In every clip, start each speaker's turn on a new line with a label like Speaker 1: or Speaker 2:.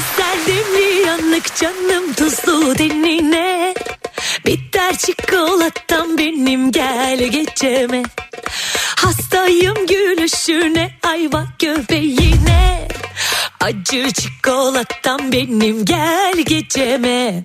Speaker 1: Güzel demli yanlık canım tuzlu denine Bitter çikolatam benim gel geçeme Hastayım gülüşüne ayva göbeğine. Acı çikolatam benim gel geçeme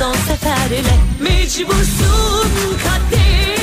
Speaker 1: son seferle. Mecbursun kaderine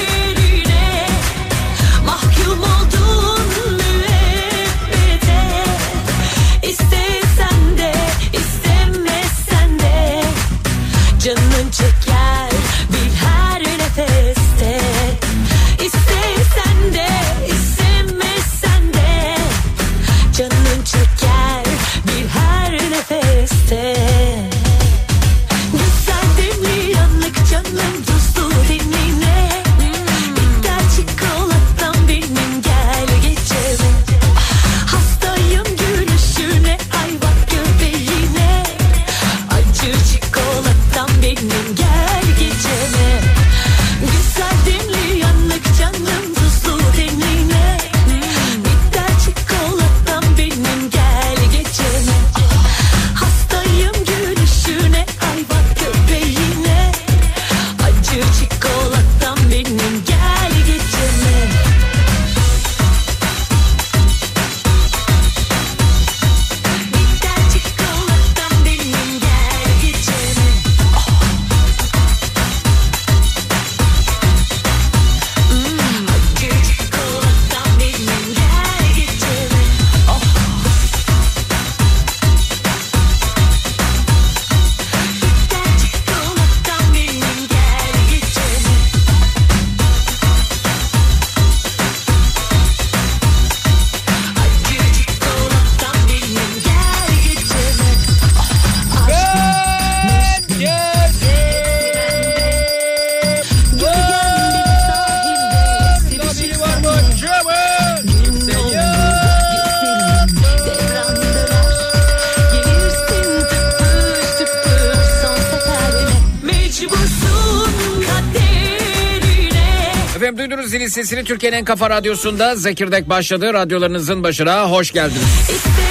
Speaker 2: sesini Türkiye'nin en kafa radyosunda Zekirdek başladı. Radyolarınızın başına hoş geldiniz.
Speaker 1: İstesen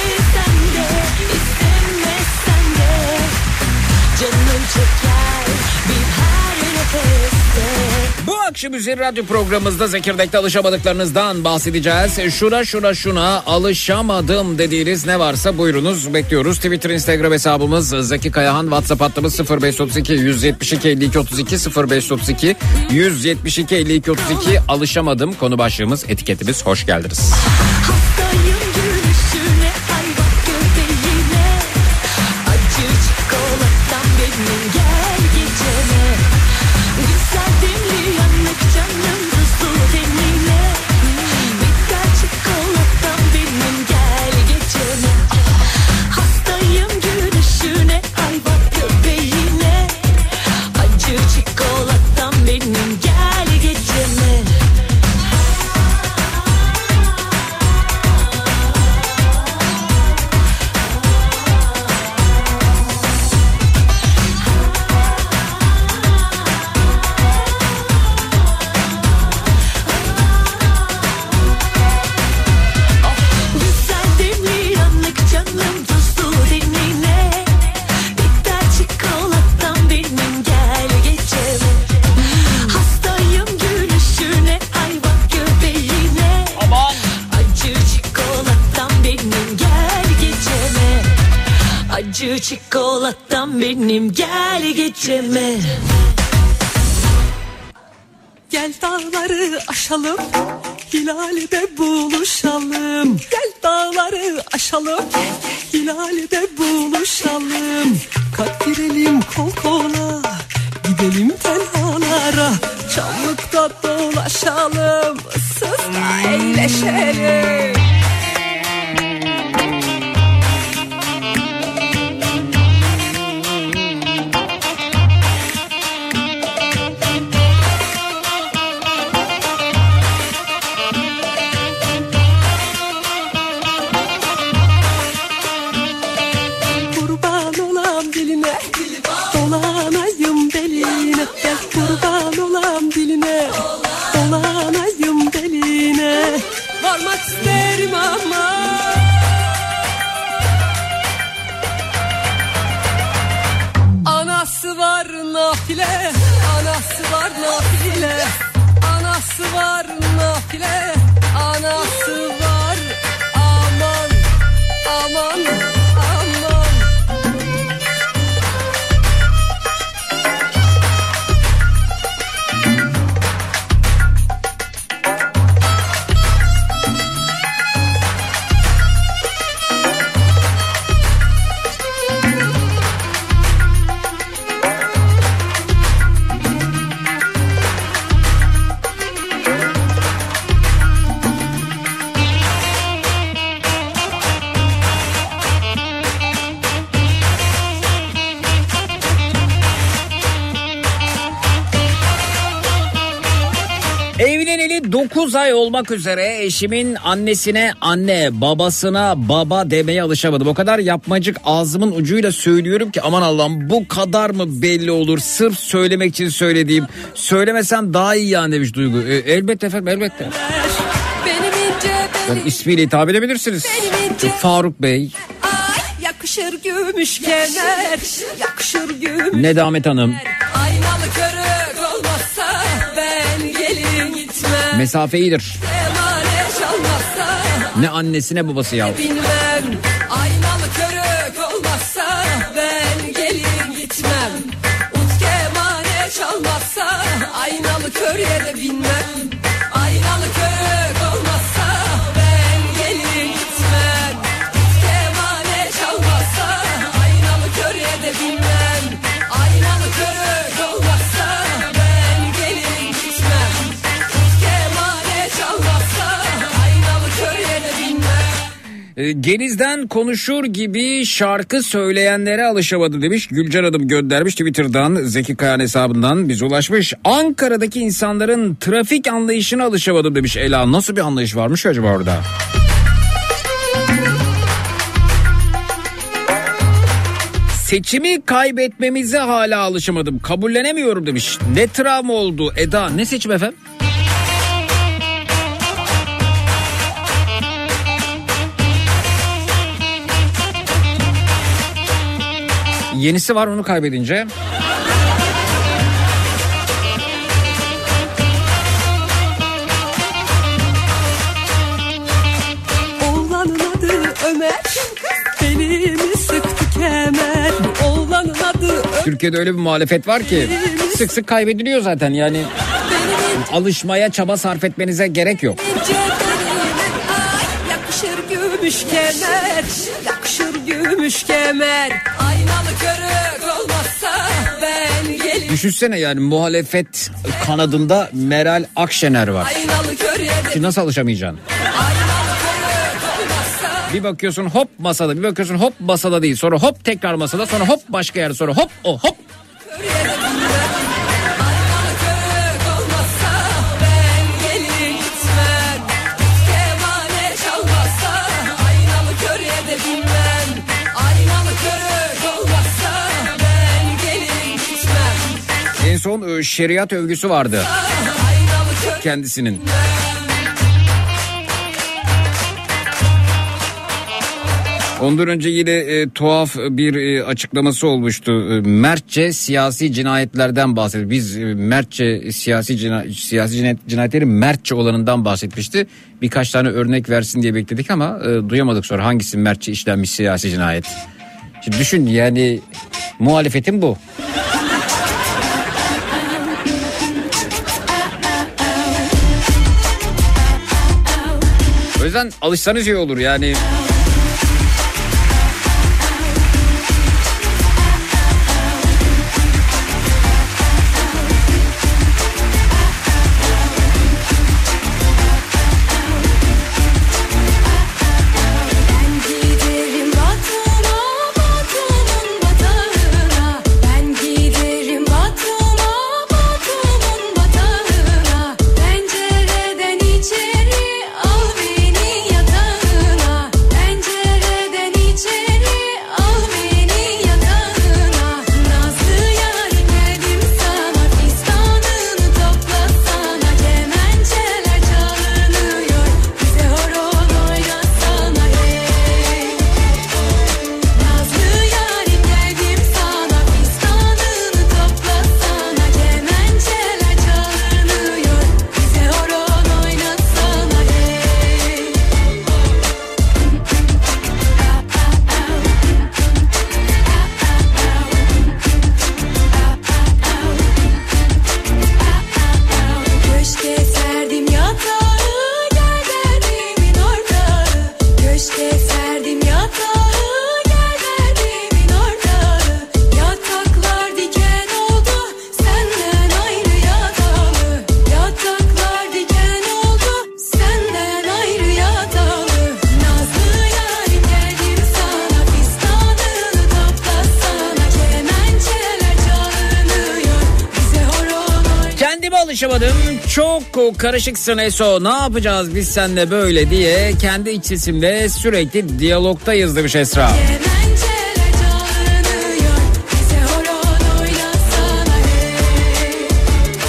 Speaker 2: akşam üzeri radyo programımızda Zekirdek'te alışamadıklarınızdan bahsedeceğiz. Şuna şuna şuna alışamadım dediğiniz ne varsa buyurunuz bekliyoruz. Twitter, Instagram hesabımız Zeki Kayahan, WhatsApp hattımız 0532 172 52 32 0532 172 52 32 alışamadım konu başlığımız etiketimiz hoş geldiniz.
Speaker 1: Hastayım
Speaker 3: aşalım, Hilal'de buluşalım. Gel dağları aşalım, Hilal'de buluşalım. Kalp girelim kol kola, gidelim tenhalara. Çamlıkta dolaşalım, ıssızda eğleşelim.
Speaker 2: 9 ay olmak üzere eşimin annesine anne, babasına baba demeye alışamadım. O kadar yapmacık ağzımın ucuyla söylüyorum ki aman Allah'ım bu kadar mı belli olur? Sırf söylemek için söylediğim. Söylemesem daha iyi yani demiş Duygu. E, elbette efendim elbette. Yani ismiyle hitap edebilirsiniz.
Speaker 3: İnce-
Speaker 2: Faruk Bey,
Speaker 3: ay yakışır gümüş kemer yakışır gümüş
Speaker 2: Nedamet Hanım,
Speaker 3: aynalı körük
Speaker 2: mesafe iyidir. Ne annesi ne babası ya.
Speaker 3: aynalı körüye de binmem
Speaker 2: Genizden konuşur gibi şarkı söyleyenlere alışamadım demiş. Gülcan Hanım göndermiş Twitter'dan Zeki Kayan hesabından bize ulaşmış. Ankara'daki insanların trafik anlayışına alışamadım demiş Ela. Nasıl bir anlayış varmış acaba orada? Seçimi kaybetmemize hala alışamadım. Kabullenemiyorum demiş. Ne travma oldu Eda? Ne seçim efendim? Yenisi var onu kaybedince.
Speaker 3: Oğlanın adı Ömer. Belimi sıktı kemer. Oğlanın adı Ömer
Speaker 2: Türkiye'de öyle bir muhalefet var ki sık sık kaybediliyor zaten. Yani alışmaya çaba sarf etmenize gerek yok.
Speaker 3: yakışır gümüş kemer gümüş kemer Aynalı körük olmazsa ben gelin
Speaker 2: Düşünsene yani muhalefet kanadında Meral Akşener var. Şimdi nasıl alışamayacaksın? Bir bakıyorsun hop masada bir bakıyorsun hop masada değil sonra hop tekrar masada sonra hop başka yerde sonra hop o hop. En son e, şeriat övgüsü vardı kendisinin. Ondan önce yine e, tuhaf bir e, açıklaması olmuştu. E, mertçe siyasi cinayetlerden bahsediyor. Biz e, mertçe siyasi cina, siyasi cinayet, cinayetleri mertçe olanından bahsetmişti. Birkaç tane örnek versin diye bekledik ama e, duyamadık sonra hangisi mertçe işlenmiş siyasi cinayet.
Speaker 1: Şimdi düşün yani muhalefetin bu. yüzden alışsanız iyi olur yani. çok karışıksın Eso ne yapacağız biz senle böyle diye kendi içisimle sürekli diyalogtayız demiş Esra.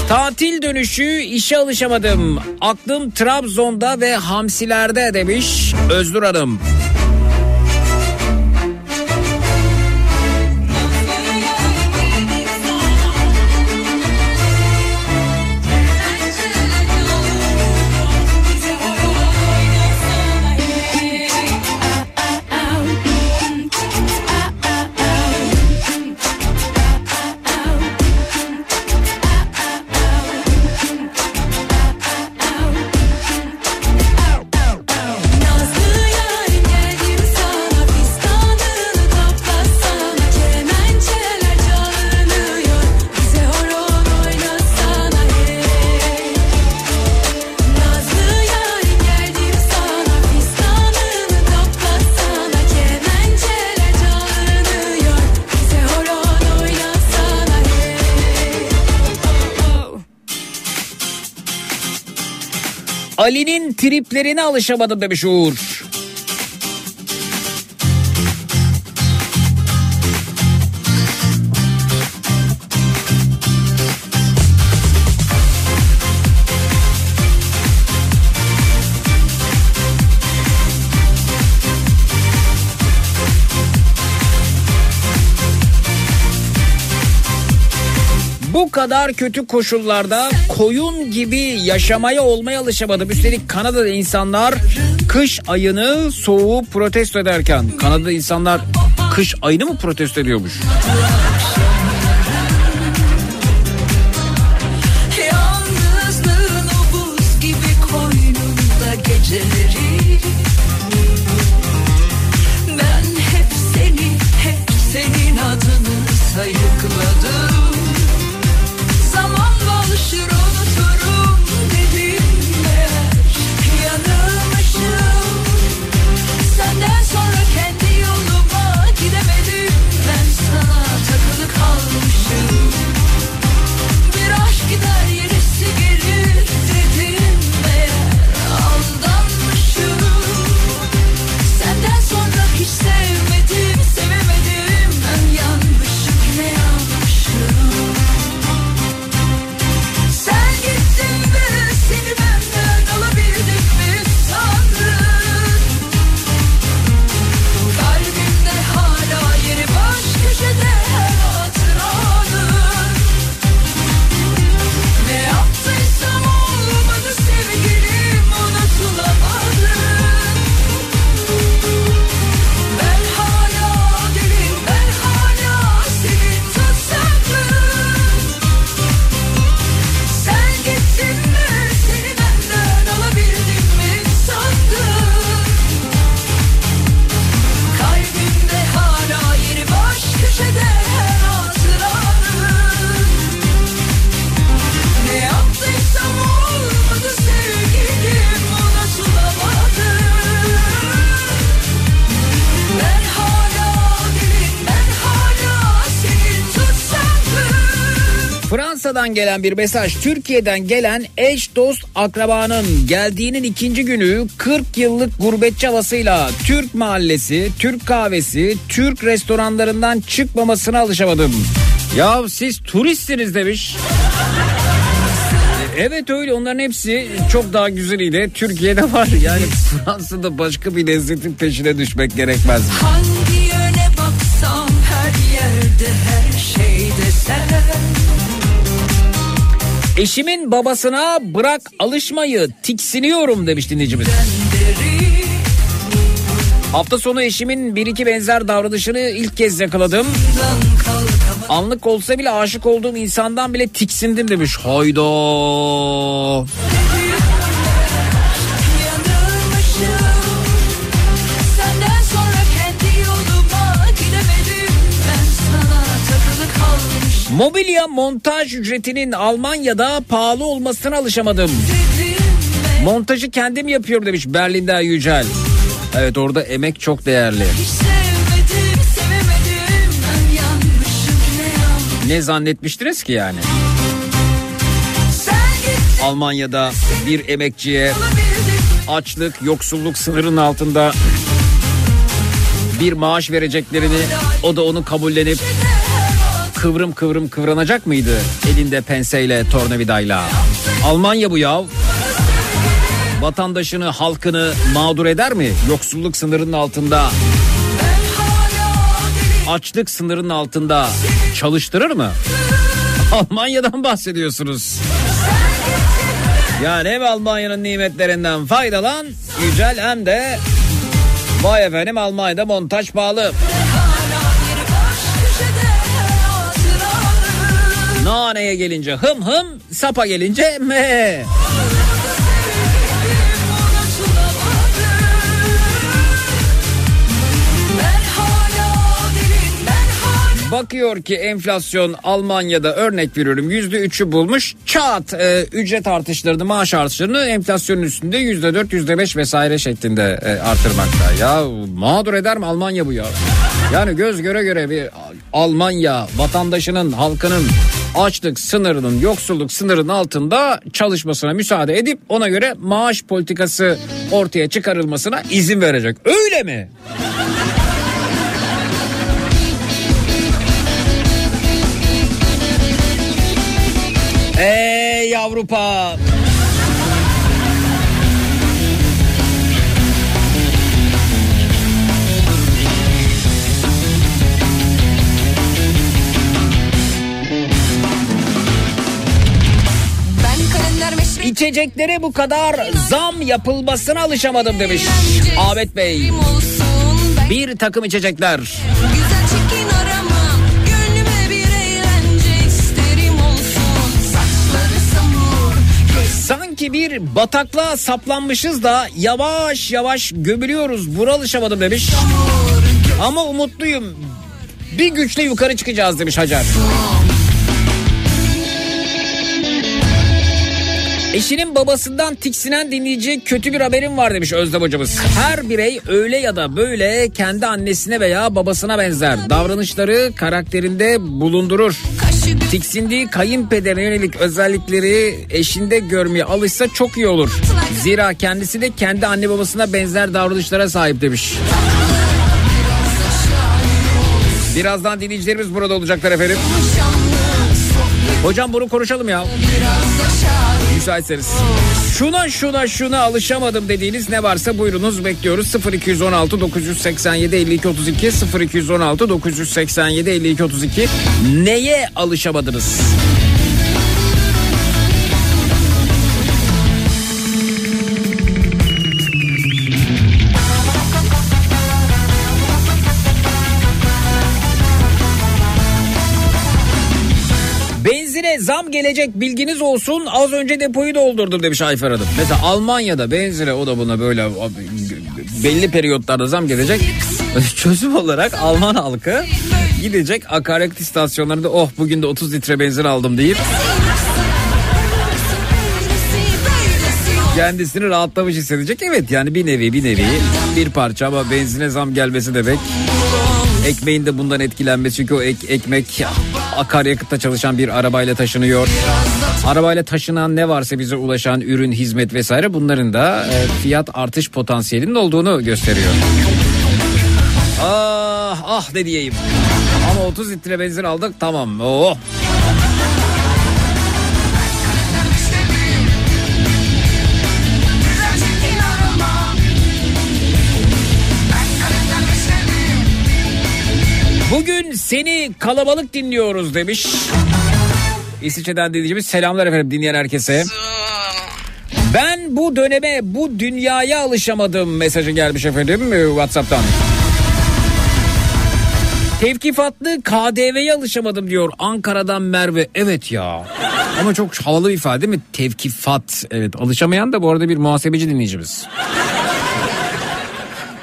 Speaker 1: Tatil dönüşü işe alışamadım. Aklım Trabzon'da ve Hamsiler'de demiş Özdur Hanım. Ali'nin triplerine alışamadım demiş Uğur. bu kadar kötü koşullarda koyun gibi yaşamaya olmaya alışamadım. Üstelik Kanada'da insanlar kış ayını soğuğu protesto ederken Kanada'da insanlar kış ayını mı protesto ediyormuş?
Speaker 2: Fransa'dan gelen bir mesaj. Türkiye'den gelen eş dost akrabanın geldiğinin ikinci günü 40 yıllık gurbetçi havasıyla Türk mahallesi, Türk kahvesi, Türk restoranlarından çıkmamasına alışamadım. Ya siz turistsiniz demiş. Evet öyle onların hepsi çok daha güzeliydi. Türkiye'de var yani Fransa'da başka bir lezzetin peşine düşmek gerekmez.
Speaker 3: Hangi yöne baksam her yerde her şeyde sen
Speaker 2: Eşimin babasına bırak alışmayı tiksiniyorum demiş dinleyicimiz. Hafta sonu eşimin bir iki benzer davranışını ilk kez yakaladım. Anlık olsa bile aşık olduğum insandan bile tiksindim demiş. Hayda. Mobilya montaj ücretinin Almanya'da pahalı olmasına alışamadım. Montajı kendim yapıyorum demiş Berlin'den Yücel. Evet orada emek çok değerli.
Speaker 3: sevmedim sevemedim ne
Speaker 2: zannetmiştiniz ki yani? Almanya'da bir emekçiye açlık, yoksulluk sınırının altında bir maaş vereceklerini o da onu kabullenip kıvrım kıvrım kıvranacak mıydı elinde penseyle tornavidayla? Almanya bu ya. Vatandaşını, halkını mağdur eder mi? Yoksulluk sınırının altında, açlık sınırının altında çalıştırır mı? Almanya'dan bahsediyorsunuz. Yani hem Almanya'nın nimetlerinden faydalan Yücel hem de vay efendim Almanya'da montaj pahalı. Naneye gelince hım hım, sapa gelince me. Bakıyor ki enflasyon Almanya'da örnek veriyorum yüzde üçü bulmuş. Çat e, ücret artışlarını maaş artışlarını enflasyonun üstünde yüzde dört yüzde beş vesaire şeklinde e, artırmakta. Ya mağdur eder mi Almanya bu ya? Yani göz göre göre bir Almanya vatandaşının halkının açlık sınırının yoksulluk sınırının altında çalışmasına müsaade edip ona göre maaş politikası ortaya çıkarılmasına izin verecek. Öyle mi? Ey Avrupa! İçeceklere bu kadar zam yapılmasına alışamadım demiş Ahmet Bey. Bir takım içecekler Sanki bir bataklığa saplanmışız da yavaş yavaş gömülüyoruz. Buna alışamadım demiş. Ama umutluyum. Bir güçle yukarı çıkacağız demiş Hacer. Eşinin babasından tiksinen dinleyici kötü bir haberim var demiş Özlem hocamız. Her birey öyle ya da böyle kendi annesine veya babasına benzer. Davranışları karakterinde bulundurur. Tiksindiği kayınpederine yönelik özellikleri eşinde görmeye alışsa çok iyi olur. Zira kendisi de kendi anne babasına benzer davranışlara sahip demiş. Birazdan dinleyicilerimiz burada olacaklar efendim. Hocam bunu konuşalım ya. Müsaitseniz. Şuna şuna şuna alışamadım dediğiniz ne varsa buyurunuz bekliyoruz. 0216 987 52 32 0216 987 52 32 neye alışamadınız? Zam gelecek bilginiz olsun az önce depoyu doldurdum demiş Ayfer Hanım. Mesela Almanya'da benzine o da buna böyle belli periyotlarda zam gelecek. Çözüm olarak Alman halkı gidecek akaryakıt istasyonlarında oh bugün de 30 litre benzin aldım deyip kendisini rahatlamış hissedecek. Evet yani bir nevi bir nevi bir parça ama benzine zam gelmesi demek Ekmeğin de bundan etkilenmesi çünkü o ek- ekmek akaryakıtta çalışan bir arabayla taşınıyor. Arabayla taşınan ne varsa bize ulaşan ürün, hizmet vesaire bunların da e, fiyat artış potansiyelinin olduğunu gösteriyor. Ah ah ne diyeyim. Ama 30 litre benzin aldık tamam. Oh. Seni kalabalık dinliyoruz demiş. İsviçre'den dinleyicimiz selamlar efendim dinleyen herkese. Ben bu döneme bu dünyaya alışamadım mesajı gelmiş efendim e, Whatsapp'tan. Tevkifatlı KDV'ye alışamadım diyor Ankara'dan Merve. Evet ya. Ama çok havalı bir ifade değil mi? Tevkifat. Evet alışamayan da bu arada bir muhasebeci dinleyicimiz.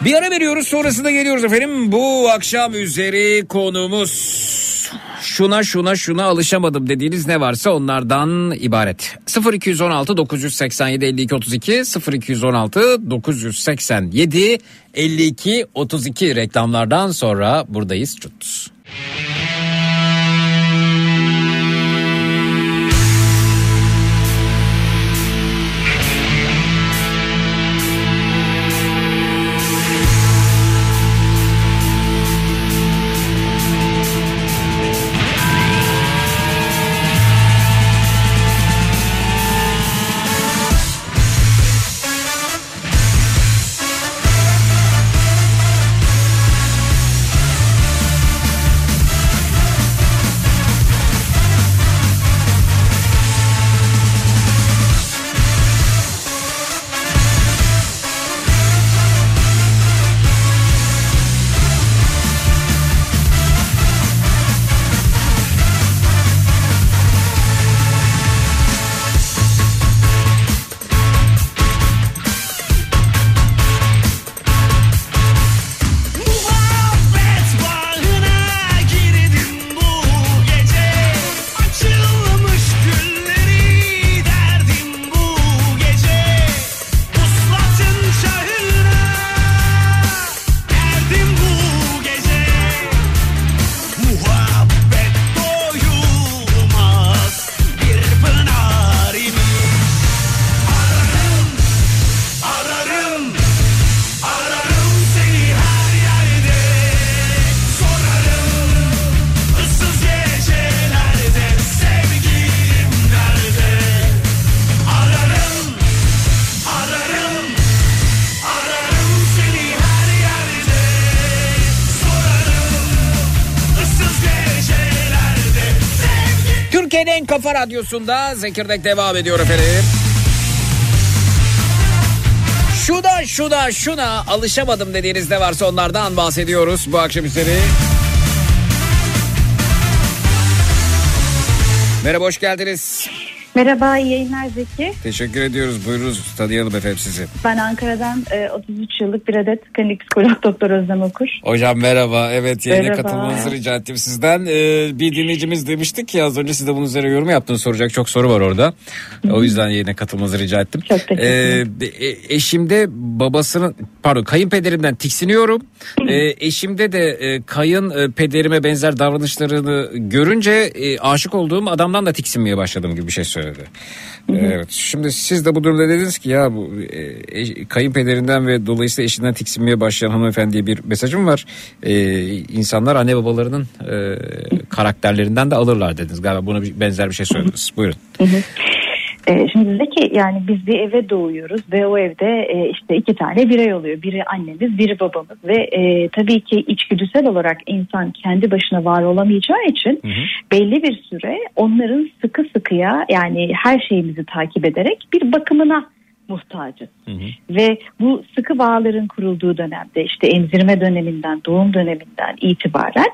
Speaker 2: Bir ara veriyoruz sonrasında geliyoruz efendim. Bu akşam üzeri konumuz şuna şuna şuna alışamadım dediğiniz ne varsa onlardan ibaret. 0216 987 52 32 0216 987 52 32 reklamlardan sonra buradayız. Çut. Kafa radyosunda Zekirdek devam ediyor efendim. Şuna şuna şuna alışamadım dediğiniz ne varsa onlardan bahsediyoruz bu akşam üzeri. Merhaba hoş geldiniz.
Speaker 4: Merhaba, iyi yayınlar Zeki.
Speaker 2: Teşekkür ediyoruz. Buyurunuz tanıyalım efendim sizi.
Speaker 4: Ben Ankara'dan e, 33 yıllık bir adet klinik psikolog doktor Özlem Okur.
Speaker 2: Hocam merhaba. Evet yayına
Speaker 4: Merhaba.
Speaker 2: katılmanızı rica ettim sizden. Ee, bir dinleyicimiz demiştik ya az önce siz de bunun üzerine yorum yaptınız. Soracak çok soru var orada. O yüzden yayına katılmanızı rica ettim.
Speaker 4: Çok teşekkür ederim.
Speaker 2: Ee, e- eşimde babasının pardon kayınpederimden tiksiniyorum. Ee, eşimde de e, kayınpederime benzer davranışlarını görünce e, aşık olduğum adamdan da tiksinmeye başladım gibi bir şey söyledi. Evet. Şimdi siz de bu durumda dediniz ki ya bu e, kayınpederinden ve dolayısıyla eşinden tiksinmeye başlayan hanımefendiye bir mesajım var. E, insanlar anne babalarının e, karakterlerinden de alırlar dediniz. Galiba buna benzer bir şey söylediniz. Buyurun.
Speaker 4: E, şimdi Zeki yani biz bir eve doğuyoruz ve o evde e, işte iki tane birey oluyor. Biri annemiz, biri babamız ve e, tabii ki içgüdüsel olarak insan kendi başına var olamayacağı için belli bir süre onların sıkı sıkıya yani her şeyimizi takip ederek bir bakımına muhtacız. Ve bu sıkı bağların kurulduğu dönemde işte emzirme döneminden doğum döneminden itibaren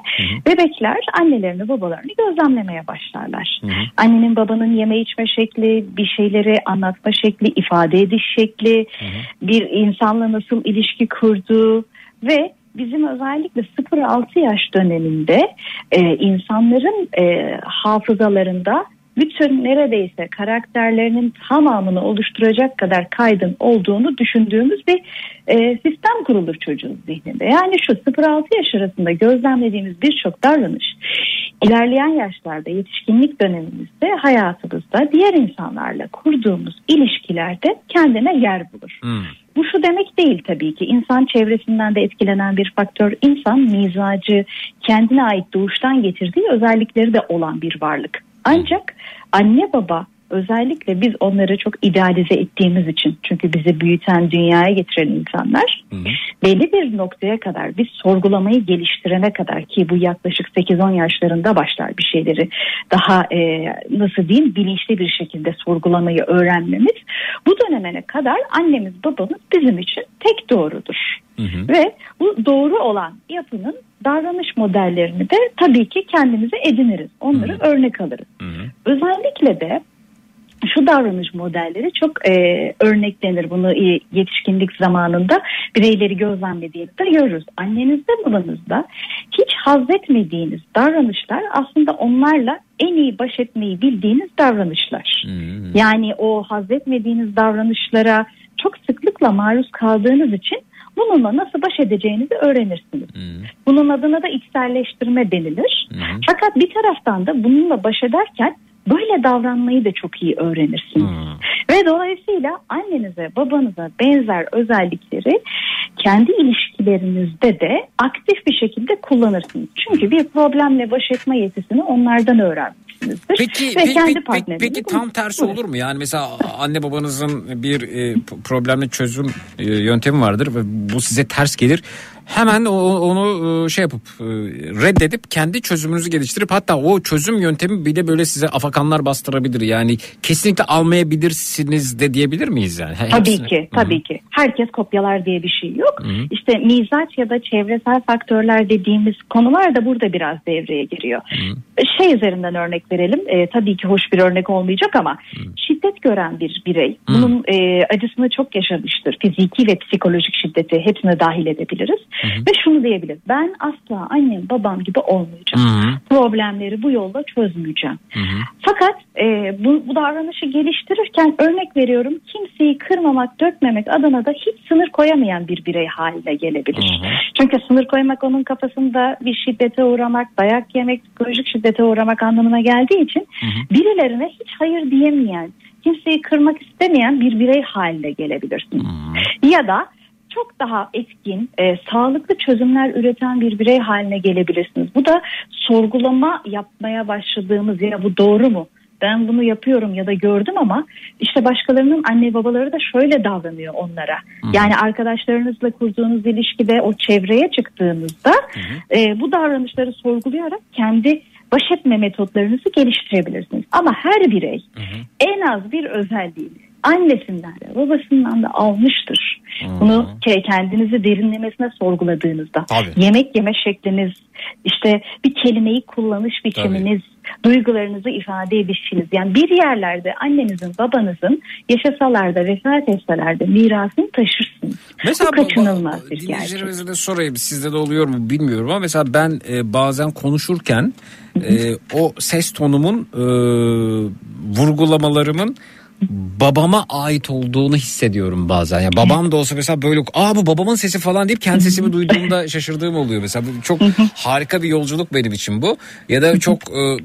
Speaker 4: bebekler annelerini babalarını gözlemlemeye başlarlar. Annenin babanın yeme içme şekli, bir şeyleri anlatma şekli, ifade ediş şekli, bir insanla nasıl ilişki kurduğu ve bizim özellikle 0-6 yaş döneminde e, insanların e, hafızalarında bütün neredeyse karakterlerinin tamamını oluşturacak kadar kaydın olduğunu düşündüğümüz bir e, sistem kurulur çocuğun zihninde. Yani şu 0-6 yaş arasında gözlemlediğimiz birçok davranış ilerleyen yaşlarda yetişkinlik dönemimizde hayatımızda diğer insanlarla kurduğumuz ilişkilerde kendine yer bulur.
Speaker 2: Hmm.
Speaker 4: Bu şu demek değil tabii ki. İnsan çevresinden de etkilenen bir faktör. İnsan mizacı, kendine ait doğuştan getirdiği özellikleri de olan bir varlık. Ancak anne baba özellikle biz onları çok idealize ettiğimiz için çünkü bizi büyüten dünyaya getiren insanlar belli bir noktaya kadar biz sorgulamayı geliştirene kadar ki bu yaklaşık 8-10 yaşlarında başlar bir şeyleri daha e, nasıl diyeyim bilinçli bir şekilde sorgulamayı öğrenmemiz bu dönemene kadar annemiz babamız bizim için tek doğrudur. Ve bu doğru olan yapının davranış modellerini de tabii ki kendimize ediniriz. Onları örnek alırız. Özellikle de şu davranış modelleri çok e, örneklenir bunu e, yetişkinlik zamanında bireyleri gözlemlediğimizde görürüz. Annenizde babanızda hiç haz etmediğiniz davranışlar aslında onlarla en iyi baş etmeyi bildiğiniz davranışlar. Yani o haz etmediğiniz davranışlara çok sıklıkla maruz kaldığınız için bununla nasıl baş edeceğinizi öğrenirsiniz. Bunun adına da içselleştirme denilir. Fakat bir taraftan da bununla baş ederken böyle davranmayı da çok iyi öğrenirsiniz. Ve dolayısıyla annenize babanıza benzer özellikleri kendi ilişkilerinizde de aktif bir şekilde kullanırsınız. Çünkü bir problemle baş etme yetisini onlardan öğrenmişsinizdir.
Speaker 2: Peki,
Speaker 4: Ve
Speaker 2: peki,
Speaker 4: kendi
Speaker 2: peki, peki tam tersi olur mu? Yani mesela anne babanızın bir e, p- problemli çözüm e, yöntemi vardır ve bu size ters gelir. Hemen onu e, şey yapıp e, reddedip kendi çözümünüzü geliştirip hatta o çözüm yöntemi bile böyle size afakanlar bastırabilir. Yani kesinlikle almayabilirsiniz de diyebilir miyiz yani? He-
Speaker 4: Tabii ki, tabii ki. Herkes kopyalar diye bir şey yok. İşte mizaç ya da çevresel faktörler dediğimiz konular da burada biraz devreye giriyor. Şey üzerinden örnek verelim. Ee, tabii ki hoş bir örnek olmayacak ama şiddet gören bir birey bunun e, acısını çok yaşamıştır. Fiziki ve psikolojik şiddeti hepsine dahil edebiliriz. Ve şunu diyebilir. Ben asla annem babam gibi olmayacağım. Problemleri bu yolla çözmeyeceğim. Fakat e, bu, bu davranışı geliştirirken örnek veriyorum kimseyi kırmamak, dökmemek adına da hiç sınır koyamayan bir birey haline gelebilir. Çünkü sınır koymak onun kafasında bir şiddete uğramak, dayak yemek, psikolojik şiddete uğramak anlamına geldiği için birilerine hiç hayır diyemeyen, kimseyi kırmak istemeyen bir birey haline gelebilirsiniz. Ya da çok daha etkin, e, sağlıklı çözümler üreten bir birey haline gelebilirsiniz. Bu da sorgulama yapmaya başladığımız ya bu doğru mu? Ben bunu yapıyorum ya da gördüm ama işte başkalarının anne babaları da şöyle davranıyor onlara. Yani arkadaşlarınızla kurduğunuz ilişkide o çevreye çıktığınızda e, bu davranışları sorgulayarak kendi baş etme metotlarınızı geliştirebilirsiniz. Ama her birey en az bir özelliğini annesinden de babasından da almıştır. Bunu ke- kendinizi derinlemesine sorguladığınızda
Speaker 2: Tabii.
Speaker 4: yemek yeme şekliniz, işte bir kelimeyi kullanış biçiminiz, duygularınızı ifade edişiniz. Yani bir yerlerde annenizin babanızın yaşasalar da vefat etseler de mirasını taşırsınız. bu kaçınılmaz bir gerçek.
Speaker 2: de sorayım sizde de oluyor mu bilmiyorum ama mesela ben e, bazen konuşurken e, o ses tonumun e, vurgulamalarımın babama ait olduğunu hissediyorum bazen. Yani babam da olsa mesela böyle aa bu babamın sesi falan deyip kendi sesimi duyduğumda şaşırdığım oluyor mesela. Bu çok harika bir yolculuk benim için bu. Ya da çok e,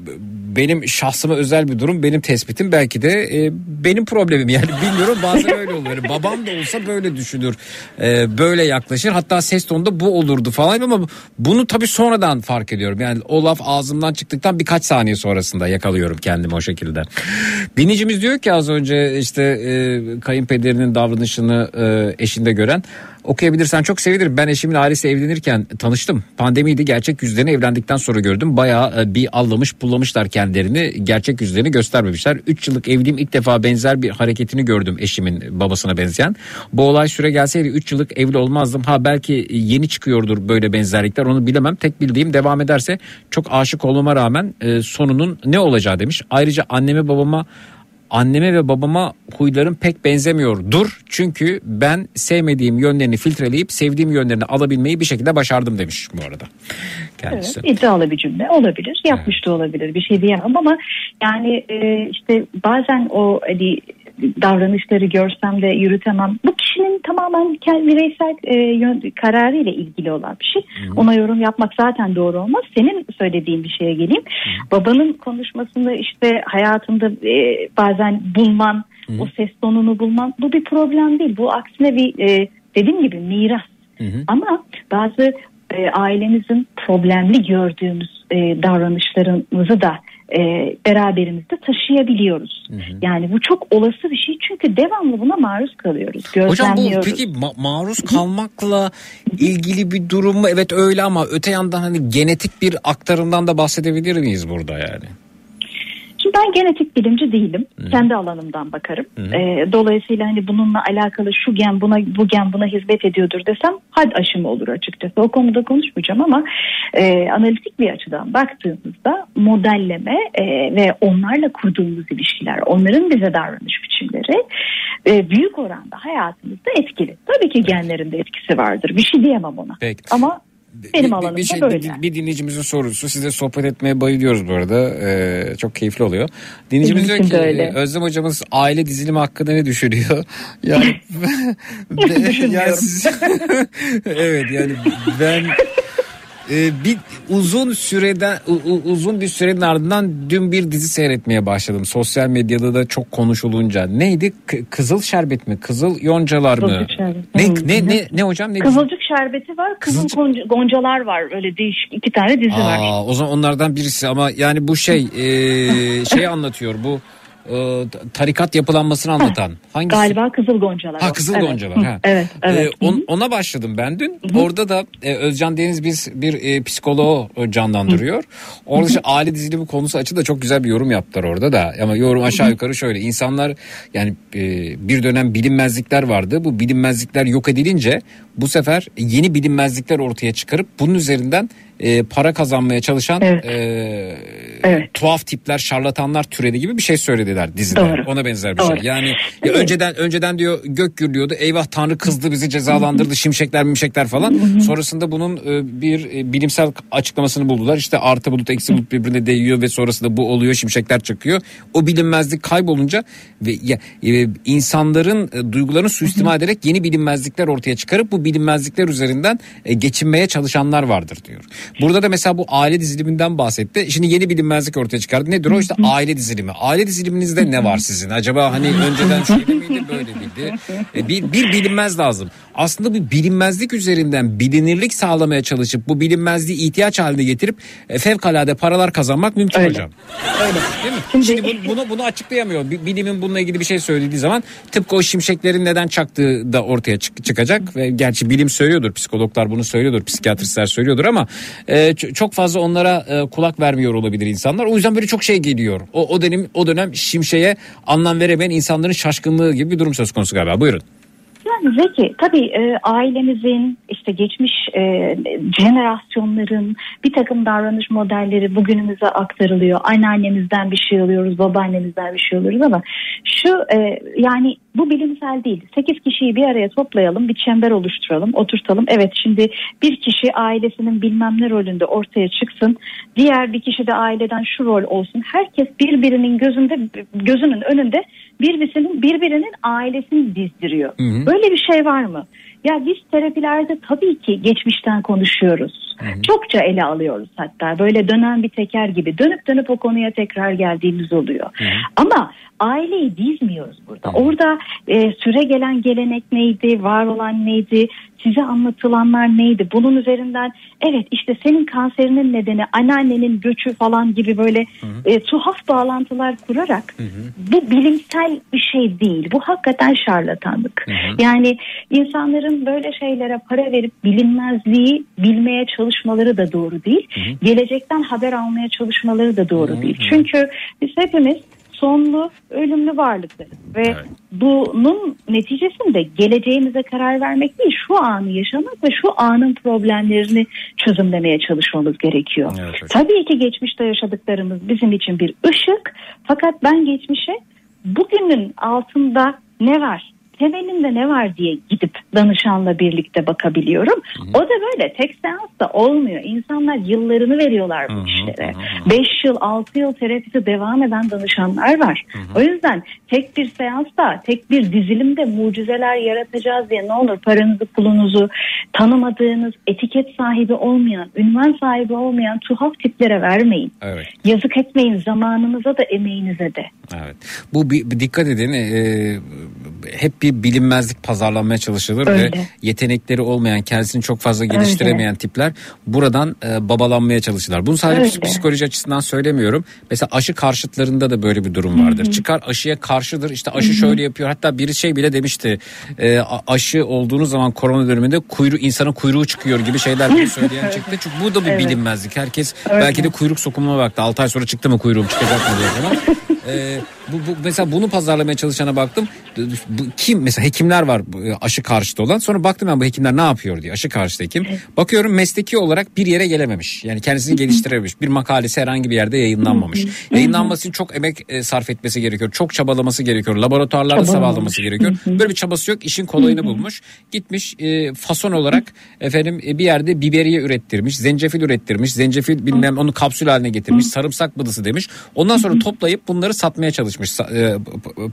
Speaker 2: benim şahsıma özel bir durum benim tespitim belki de e, benim problemim yani bilmiyorum bazen öyle oluyor. Yani babam da olsa böyle düşünür. e, böyle yaklaşır. Hatta ses tonunda bu olurdu falan ama bunu tabii sonradan fark ediyorum. Yani o laf ağzımdan çıktıktan birkaç saniye sonrasında yakalıyorum kendimi o şekilde. Dinleyicimiz diyor ki az önce işte e, kayınpederinin davranışını e, eşinde gören okuyabilirsen çok sevinirim. Ben eşimin ailesi evlenirken tanıştım. Pandemiydi gerçek yüzlerini evlendikten sonra gördüm. Bayağı e, bir allamış pullamışlar kendilerini. Gerçek yüzlerini göstermemişler. 3 yıllık evliyim ilk defa benzer bir hareketini gördüm eşimin babasına benzeyen. Bu olay süre gelseydi 3 yıllık evli olmazdım. Ha belki yeni çıkıyordur böyle benzerlikler onu bilemem. Tek bildiğim devam ederse çok aşık olmama rağmen e, sonunun ne olacağı demiş. Ayrıca anneme babama anneme ve babama huylarım pek benzemiyor. Dur çünkü ben sevmediğim yönlerini filtreleyip sevdiğim yönlerini alabilmeyi bir şekilde başardım demiş bu arada kendisi.
Speaker 4: Evet, iddialı bir cümle olabilir. Yapmış da olabilir. Bir şey diyemem ama yani e, işte bazen o hani davranışları görsem de yürütemem. Bu kişinin tamamen kendi bireysel e, yön, kararıyla ilgili olan bir şey. Ona yorum yapmak zaten doğru olmaz. Senin söylediğin bir şeye geleyim. Babanın konuşmasında işte hayatında e, bazen bulman, o ses tonunu bulman bu bir problem değil. Bu aksine bir e, dediğim gibi miras. Ama bazı e, ailemizin problemli gördüğümüz e, davranışlarımızı da e, beraberimizde taşıyabiliyoruz. Yani bu çok olası bir şey çünkü devamlı buna maruz kalıyoruz.
Speaker 2: Hocam bu peki ma- maruz kalmakla ilgili bir durum mu? Evet öyle ama öte yandan hani genetik bir aktarımdan da bahsedebilir miyiz burada yani?
Speaker 4: Şimdi ben genetik bilimci değilim. Kendi alanımdan bakarım. Ee, dolayısıyla hani bununla alakalı şu gen buna bu gen buna hizmet ediyordur desem had aşımı olur açıkçası. O konuda konuşmayacağım ama e, analitik bir açıdan baktığımızda modelleme e, ve onlarla kurduğumuz ilişkiler, onların bize davranış biçimleri e, büyük oranda hayatımızda etkili. Tabii ki genlerin de etkisi vardır. Bir şey diyemem ona.
Speaker 2: Peki.
Speaker 4: Ama benim
Speaker 2: Bir- bir,
Speaker 4: alanımda
Speaker 2: bir, şey,
Speaker 4: böyle.
Speaker 2: bir, bir dinleyicimizin sorusu. Size sohbet etmeye bayılıyoruz bu arada. Ee, çok keyifli oluyor. Dinleyicimiz
Speaker 4: Benim
Speaker 2: diyor ki
Speaker 4: de öyle.
Speaker 2: e, Özlem hocamız aile dizilimi hakkında ne düşünüyor? Yani, yani siz- evet yani ben e, bir uzun süreden u- uzun bir sürenin ardından dün bir dizi seyretmeye başladım. Sosyal medyada da çok konuşulunca. Neydi? K- Kızıl Şerbet mi? Kızıl Yoncalar mı?
Speaker 4: Şerbet.
Speaker 2: Ne,
Speaker 4: Hı,
Speaker 2: ne ne ne hocam? Ne
Speaker 4: Kızılcık şerbeti var, kızıl
Speaker 2: Kızılcık-
Speaker 4: gonca- goncalar var. Öyle değişik iki tane dizi var.
Speaker 2: Aa, o zaman onlardan birisi ama yani bu şey e, şey anlatıyor bu e, tarikat yapılanmasını anlatan. Hangisi?
Speaker 4: Galiba kızıl goncalar.
Speaker 2: Ha. Kızıl
Speaker 4: Evet.
Speaker 2: Goncalar. Ha.
Speaker 4: Evet, evet.
Speaker 2: Ee, on- ona başladım ben dün. Orada da e, Özcan Deniz biz bir e, psikoloğu e, canlandırıyor. Orada işte aile dizilimi konusu açı da çok güzel bir yorum yaptılar orada da. Ama yorum aşağı yukarı şöyle. İnsanlar yani e, bir dönem bilinmezlikler vardı. Bu bilinmezlikler yok edilince bu sefer yeni bilinmezlikler ortaya çıkarıp bunun üzerinden e, para kazanmaya çalışan
Speaker 4: Evet.
Speaker 2: e,
Speaker 4: Evet.
Speaker 2: tuhaf tipler, şarlatanlar türedi gibi bir şey söylediler dizide.
Speaker 4: Doğru.
Speaker 2: Ona benzer bir
Speaker 4: Doğru.
Speaker 2: şey. Yani ya önceden önceden diyor gök gürlüyordu. Eyvah Tanrı kızdı bizi cezalandırdı şimşekler mimşekler falan. Sonrasında bunun e, bir e, bilimsel açıklamasını buldular. İşte artı bulut eksi bulut birbirine değiyor ve sonrasında bu oluyor şimşekler çakıyor. O bilinmezlik kaybolunca ve ya, e, insanların e, duygularını suistimal ederek yeni bilinmezlikler ortaya çıkarıp bu bilinmezlikler üzerinden e, geçinmeye çalışanlar vardır diyor. Burada da mesela bu aile diziliminden bahsetti. Şimdi yeni bilinmezlik ortaya çıkardı. Nedir o? İşte aile dizilimi. Aile diziliminizde ne var sizin? Acaba hani önceden şöyle miydi böyle miydi? E, bir, bir bilinmez lazım. Aslında bir bilinmezlik üzerinden bilinirlik sağlamaya çalışıp bu bilinmezliği ihtiyaç haline getirip e, fevkalade paralar kazanmak mümkün
Speaker 4: Öyle.
Speaker 2: hocam. Değil mi? Şimdi, bu- bunu, bunu açıklayamıyor. Bi- Bilimin bununla ilgili bir şey söylediği zaman tıpkı o şimşeklerin neden çaktığı da ortaya çık- çıkacak. Ve gerçi bilim söylüyordur, psikologlar bunu söylüyordur, psikiyatristler söylüyordur ama e, çok fazla onlara e, kulak vermiyor olabilir insanlar. O yüzden böyle çok şey geliyor. O, o dönem o dönem şimşeğe anlam veremeyen insanların şaşkınlığı gibi bir durum söz konusu galiba. Buyurun.
Speaker 4: Yani Zeki tabii e, ailemizin işte geçmiş e, jenerasyonların bir takım davranış modelleri bugünümüze aktarılıyor. Anneannemizden bir şey alıyoruz, babaannemizden bir şey alıyoruz ama şu e, yani bu bilimsel değil. 8 kişiyi bir araya toplayalım, bir çember oluşturalım, oturtalım. Evet şimdi bir kişi ailesinin bilmem ne rolünde ortaya çıksın. Diğer bir kişi de aileden şu rol olsun. Herkes birbirinin gözünde gözünün önünde birbirinin birbirinin ailesini dizdiriyor. Böyle bir şey var mı? Ya biz terapilerde tabii ki geçmişten konuşuyoruz. Çokça ele alıyoruz hatta. Böyle dönen bir teker gibi dönüp dönüp o konuya tekrar geldiğimiz oluyor. Ama aileyi dizmiyoruz burada. Orada e, süre gelen gelenek neydi, var olan neydi, size anlatılanlar neydi? Bunun üzerinden evet işte senin kanserinin nedeni anneannenin göçü falan gibi böyle e, tuhaf bağlantılar kurarak bu bilimsel bir şey değil. Bu hakikaten şarlatanlık. Yani insanların böyle şeylere para verip bilinmezliği bilmeye çalışmaları da doğru değil. Gelecekten haber almaya çalışmaları da doğru değil. Çünkü biz hepimiz sonlu ölümlü varlıklarız ve
Speaker 2: Evet.
Speaker 4: bunun neticesinde geleceğimize karar vermek değil şu anı yaşamak ve şu anın problemlerini çözümlemeye çalışmamız gerekiyor.
Speaker 2: Evet.
Speaker 4: Tabii ki geçmişte yaşadıklarımız bizim için bir ışık fakat ben geçmişe bugünün altında ne var? Temelinde ne var diye gidip danışanla birlikte bakabiliyorum. O da böyle tek seansta olmuyor. İnsanlar yıllarını veriyorlar bu işlere. 5 yıl 6 yıl terapisi devam eden danışanlar var. O yüzden tek bir seansta tek bir dizilimde mucizeler yaratacağız diye ne olur paranızı pulunuzu tanımadığınız etiket sahibi olmayan ünvan sahibi olmayan tuhaf tiplere vermeyin.
Speaker 2: Evet.
Speaker 4: Yazık etmeyin zamanınıza da emeğinize de.
Speaker 2: Evet. Bu bir, bir dikkat edin. e, hep bir bilinmezlik pazarlanmaya çalışılır ve
Speaker 4: Öyle.
Speaker 2: yetenekleri olmayan, kendisini çok fazla geliştiremeyen tipler buradan e, babalanmaya çalışırlar. Bunu sadece
Speaker 4: Öyle.
Speaker 2: psikoloji açısından söylemiyorum. Mesela aşı karşıtlarında da böyle bir durum vardır. Çıkar aşıya karşıdır. İşte aşı şöyle yapıyor. Hatta biri şey bile demişti. e, aşı olduğunuz zaman korona döneminde kuyruğu insanın kuyruğu çıkıyor gibi şeyler bile söyleyen çıktı. Çünkü bu da bir
Speaker 4: Evet.
Speaker 2: bilinmezlik. Herkes belki de kuyruk sokumuna baktı. 6 ay sonra çıktı mı kuyruğum çıkacak mı diye falan. Ee, bu, bu mesela bunu pazarlamaya çalışana baktım. Bu, kim mesela hekimler var e, aşı karşıtı olan. Sonra baktım ben bu hekimler ne yapıyor diye. Aşı karşıtı hekim. Bakıyorum mesleki olarak bir yere gelememiş. Yani kendisini geliştirememiş. Bir makalesi herhangi bir yerde yayınlanmamış. Yayınlanması için çok emek e, sarf etmesi gerekiyor. Çok çabalaması gerekiyor. Laboratuvarlarda sağlaması gerekiyor. Böyle bir çabası yok. İşin kolayını bulmuş. Gitmiş e, fason olarak efendim e, bir yerde biberiye ürettirmiş. Zencefil ürettirmiş. Zencefil bilmem onu kapsül haline getirmiş. Sarımsak bıdısı demiş. Ondan sonra toplayıp bunları satmaya çalışmış e,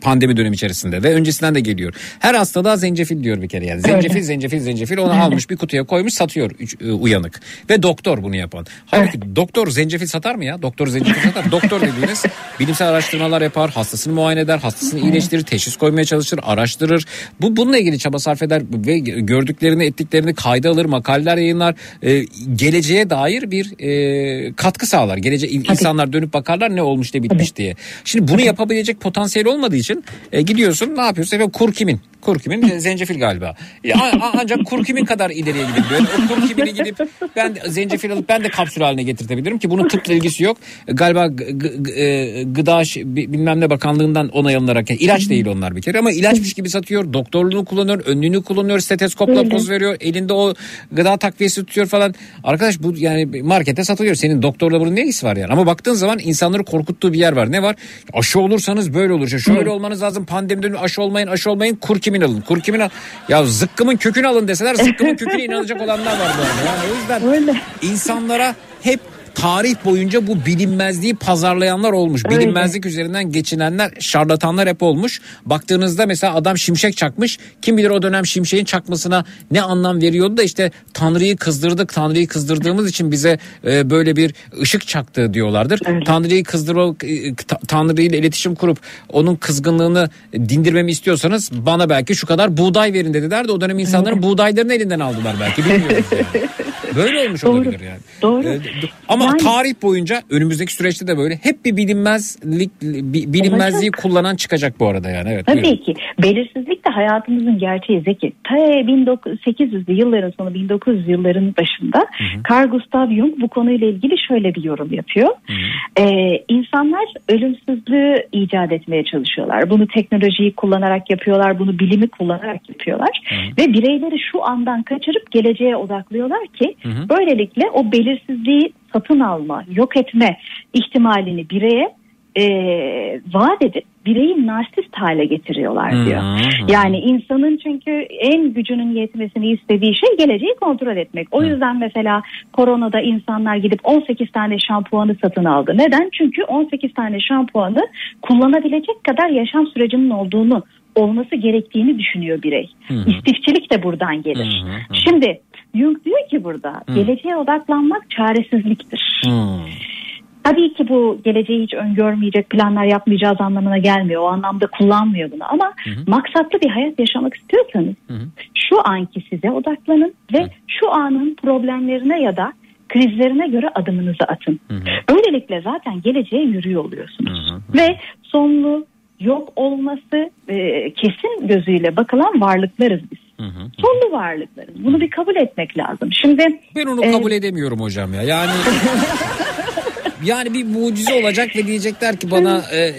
Speaker 2: pandemi dönemi içerisinde ve öncesinden de geliyor. Her hastada zencefil diyor bir kere yani. Zencefil, zencefil, zencefil onu almış bir kutuya koymuş satıyor üç- e, uyanık. Ve doktor bunu yapan. Halbuki doktor zencefil satar mı ya? Doktor zencefil satar. Doktor dediğiniz bilimsel araştırmalar yapar, hastasını muayene eder, hastasını iyileştirir, teşhis koymaya çalışır, araştırır. Bu bununla ilgili çaba sarf eder ve gördüklerini, ettiklerini kayda alır, makaleler yayınlar. E, geleceğe dair bir e, katkı sağlar. Gelece insanlar dönüp bakarlar ne olmuş ne bitmiş diye. Şimdi bunu yapabilecek potansiyel olmadığı için e, gidiyorsun ne yapıyorsun? Efendim kurkimin. Kurkumin zencefil galiba. Ancak kurkumin kadar ileriye gidebiliyor. O kurkumini gidip ben zencefil alıp ben de kapsül haline getirtebilirim ki bunun tıpla ilgisi yok. Galiba e, gıda bilmem ne bakanlığından onay alınarak yani ilaç değil onlar bir kere ama ilaçmış gibi satıyor. Doktorluğunu kullanıyor, önlüğünü kullanıyor, steteskopla poz veriyor. Elinde o gıda takviyesi tutuyor falan. Arkadaş bu yani markete satılıyor. Senin doktorla bunun ne ilgisi var yani? Ama baktığın zaman insanları korkuttuğu bir yer var. Ne var? Aşı olursanız böyle olur. Şöyle olmanız lazım. Pandemi dönemi aşı olmayın, aşı olmayın. Kurkimin alın. Kurkimin al. Ya zıkkımın kökünü alın deseler zıkkımın köküne inanacak olanlar var bu arada. Yani o yüzden
Speaker 4: Öyle.
Speaker 2: insanlara hep tarih boyunca bu bilinmezliği pazarlayanlar olmuş.
Speaker 4: Öyle.
Speaker 2: Bilinmezlik üzerinden geçinenler, şarlatanlar hep olmuş. Baktığınızda mesela adam şimşek çakmış. Kim bilir o dönem şimşeğin çakmasına ne anlam veriyordu da işte Tanrı'yı kızdırdık. Tanrı'yı kızdırdığımız için bize e, böyle bir ışık çaktı diyorlardır.
Speaker 4: Öyle.
Speaker 2: Tanrı'yı kızdırmak, e, ta- Tanrı ile iletişim kurup onun kızgınlığını dindirmemi istiyorsanız bana belki şu kadar buğday verin dediler de o dönem insanların buğdaylarını elinden aldılar belki bilmiyoruz yani. Böyle olmuş
Speaker 4: Doğru.
Speaker 2: olabilir yani.
Speaker 4: Doğru.
Speaker 2: Ee, ama
Speaker 4: Yani-
Speaker 2: tarih boyunca önümüzdeki süreçte de böyle hep bir bilinmezlik bi- bilinmezliği kullanan çıkacak bu arada yani. Evet.
Speaker 4: Tabii
Speaker 2: buyurun.
Speaker 4: ki. Belirsizlik de hayatımızın gerçeği Zeki. Ta 1800'lü yılların sonu 1900 yılların başında Carl Gustav Jung bu konuyla ilgili şöyle bir yorum yapıyor. Ee, insanlar ölümsüzlüğü icat etmeye çalışıyorlar. Bunu teknolojiyi kullanarak yapıyorlar. Bunu bilimi kullanarak yapıyorlar. Ve bireyleri şu andan kaçırıp geleceğe odaklıyorlar ki böylelikle o belirsizliği satın alma, yok etme ihtimalini bireye e, vaat edip bireyi narsist hale getiriyorlar
Speaker 2: Hı
Speaker 4: diyor.
Speaker 2: hı.
Speaker 4: Yani insanın çünkü en gücünün yetmesini istediği şey geleceği kontrol etmek. O yüzden mesela koronada insanlar gidip 18 tane şampuanı satın aldı. Neden? Çünkü 18 tane şampuanı kullanabilecek kadar yaşam sürecinin olduğunu olması gerektiğini düşünüyor birey. İstifçilik de buradan gelir.
Speaker 2: Hı hı hı.
Speaker 4: Şimdi Jung diyor ki burada geleceğe odaklanmak çaresizliktir.
Speaker 2: Hmm.
Speaker 4: Tabii ki bu geleceği hiç öngörmeyecek planlar yapmayacağız anlamına gelmiyor. O anlamda kullanmıyor bunu ama maksatlı bir hayat yaşamak istiyorsanız şu anki size odaklanın ve şu anın problemlerine ya da krizlerine göre adımınızı atın. Böylelikle zaten geleceğe yürüyor oluyorsunuz. Ve sonlu yok olması e, kesin gözüyle bakılan varlıklarız biz. Sonlu varlıklarız. Bunu bir kabul etmek lazım. Şimdi
Speaker 2: Ben onu
Speaker 4: e,
Speaker 2: kabul edemiyorum hocam ya. Yani yani bir mucize olacak ve diyecekler ki bana e,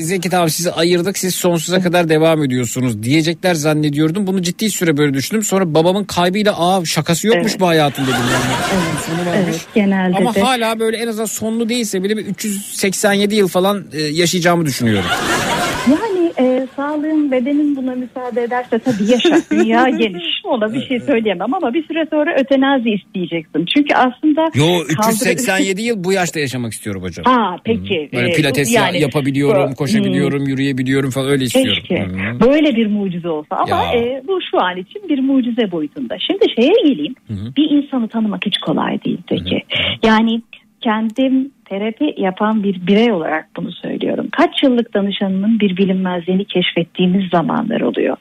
Speaker 2: Zeki tamam sizi ayırdık siz sonsuza kadar devam ediyorsunuz diyecekler zannediyordum. Bunu ciddi süre böyle düşündüm. Sonra babamın kaybıyla aa şakası yokmuş
Speaker 4: Evet.
Speaker 2: bu hayatın dedim yani. Sonu varmış.
Speaker 4: Evet, genelde
Speaker 2: Ama
Speaker 4: de.
Speaker 2: hala böyle en azından sonlu değilse bile bir 387 yıl falan e, yaşayacağımı düşünüyorum.
Speaker 4: Yani e, sağlığın bedenin buna müsaade ederse tabii yaşa. Dünya geniş. Ona bir şey söyleyemem ama bir süre sonra ötenazi isteyeceksin. Çünkü aslında
Speaker 2: Yo
Speaker 4: kaldır-
Speaker 2: 387 yıl bu yaşta yaşamak istiyorum hocam.
Speaker 4: Aa peki.
Speaker 2: Böyle
Speaker 4: Ee,
Speaker 2: pilates
Speaker 4: yani-
Speaker 2: yapabiliyorum,
Speaker 4: Bu-
Speaker 2: koşabiliyorum, yürüyebiliyorum falan öyle istiyorum.
Speaker 4: Keşke
Speaker 2: Hı.
Speaker 4: böyle bir mucize olsa ama
Speaker 2: Ya.
Speaker 4: e, bu şu an için bir mucize boyutunda. Şimdi şeye geleyim bir insanı tanımak hiç kolay değil peki. Yani kendim terapi yapan bir birey olarak bunu söylüyorum. Kaç yıllık danışanının bir bilinmezliğini keşfettiğimiz zamanlar oluyor.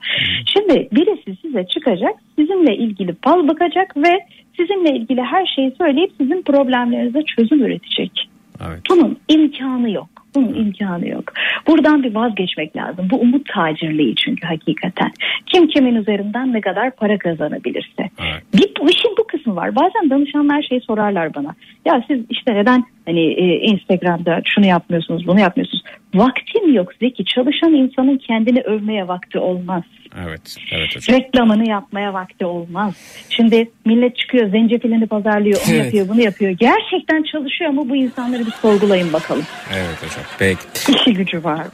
Speaker 4: Şimdi birisi size çıkacak sizinle ilgili fal bakacak ve sizinle ilgili her şeyi söyleyip sizin problemlerinize çözüm üretecek.
Speaker 2: Evet.
Speaker 4: Bunun imkanı yok. Bunun imkanı yok. Buradan bir vazgeçmek lazım. Bu umut tacirliği çünkü hakikaten. Kim kimin üzerinden ne kadar para kazanabilirse.
Speaker 2: Evet.
Speaker 4: Bir bu işin bu kısmı var. Bazen danışanlar şey sorarlar bana. Ya siz işte neden hani e, Instagram'da şunu yapmıyorsunuz, bunu yapmıyorsunuz. Vaktim yok Zeki. Çalışan insanın kendini övmeye vakti olmaz.
Speaker 2: Evet. Evet hocam.
Speaker 4: Reklamını yapmaya vakti olmaz. Şimdi millet çıkıyor zencefilini pazarlıyor, onu
Speaker 2: Evet.
Speaker 4: yapıyor, bunu yapıyor. Gerçekten çalışıyor mu bu insanları bir sorgulayın bakalım.
Speaker 2: Evet hocam. Peki.
Speaker 4: İşi gücü var.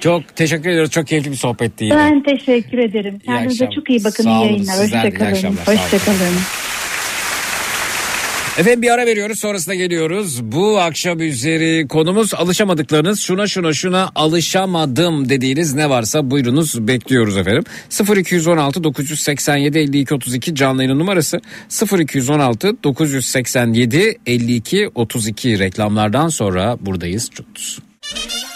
Speaker 2: Çok teşekkür ediyoruz. Çok keyifli bir sohbetti yine.
Speaker 4: Ben teşekkür ederim. Kendinize
Speaker 2: akşamlar.
Speaker 4: çok iyi bakın.
Speaker 2: Sağ
Speaker 4: iyi
Speaker 2: olun,
Speaker 4: yayınlar.
Speaker 2: iyi
Speaker 4: Hoşçakalın. Hoşçakalın.
Speaker 2: Efendim bir ara veriyoruz sonrasında geliyoruz. Bu akşam üzeri konumuz alışamadıklarınız şuna şuna şuna alışamadım dediğiniz ne varsa buyurunuz bekliyoruz efendim. 0216 987 52 32 canlı yayın numarası 0216 987 52 32 reklamlardan sonra buradayız. Çutuz. Yeah.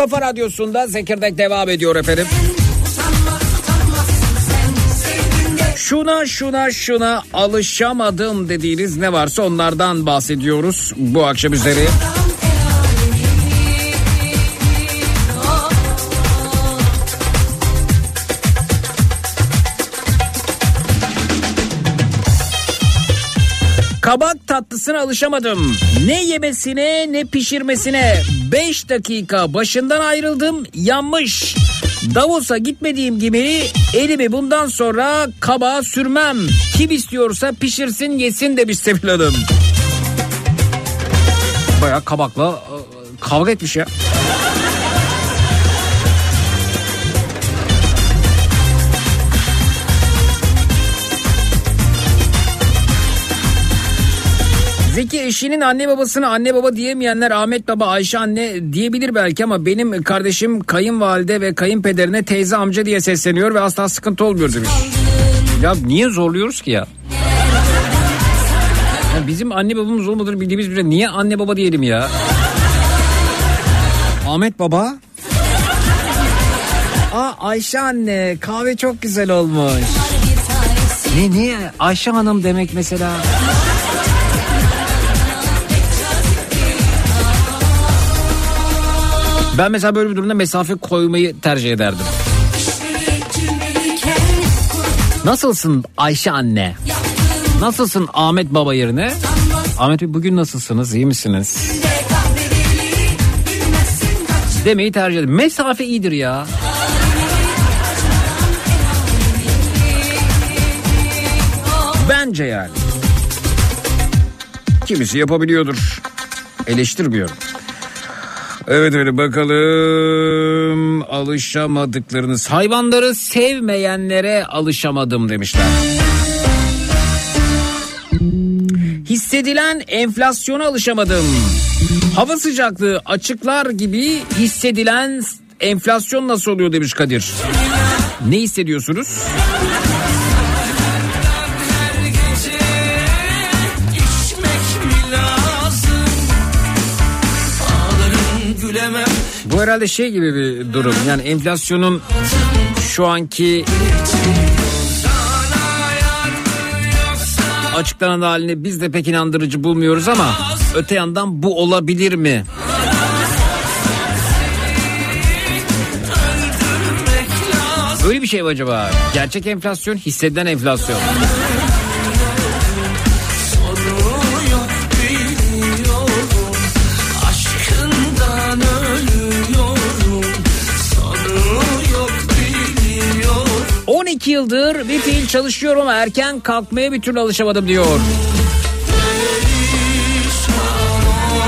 Speaker 2: Kafa radyosunda Zekirdek devam ediyor efendim. Şuna şuna şuna alışamadım dediğiniz ne varsa onlardan bahsediyoruz bu akşam üzeri. Kabak tatlısına alışamadım. Ne yemesine ne pişirmesine. 5 dakika başından ayrıldım yanmış. Davos'a gitmediğim gibi elimi bundan sonra kabağa sürmem. Kim istiyorsa pişirsin yesin demiş Sevil Hanım. Baya kabakla e, kavga etmiş ya. Zeki eşinin anne babasına anne baba diyemeyenler Ahmet baba Ayşe anne diyebilir belki ama benim kardeşim kayınvalide ve kayınpederine teyze amca diye sesleniyor ve asla sıkıntı olmuyor demiş. Ya niye zorluyoruz ki ya? Ya bizim anne babamız olmadığını bildiğimiz biri niye anne baba diyelim ya? Ahmet baba. Aa Ayşe anne kahve çok güzel olmuş. Ne niye Ayşe hanım demek mesela? Ben mesela böyle bir durumda mesafe koymayı tercih ederdim. Nasılsın Ayşe anne? Nasılsın Ahmet baba yerine? Ahmet Bey bugün nasılsınız? İyi misiniz? Demeyi tercih ederim. Mesafe iyidir ya. Bence yani. Kimisi yapabiliyordur. Eleştirmiyorum. Evet öyle bakalım alışamadıklarınız. Hayvanları sevmeyenlere alışamadım demişler. Hissedilen enflasyona alışamadım. Hava sıcaklığı açıklar gibi hissedilen enflasyon nasıl oluyor demiş Kadir. Ne hissediyorsunuz? Bu herhalde şey gibi bir durum. Yani enflasyonun şu anki açıklanan halini biz de pek inandırıcı bulmuyoruz ama öte yandan bu olabilir mi? Öyle bir şey mi acaba? Gerçek enflasyon hissedilen enflasyon. 12 yıldır bir fiil çalışıyorum ama erken kalkmaya bir türlü alışamadım diyor.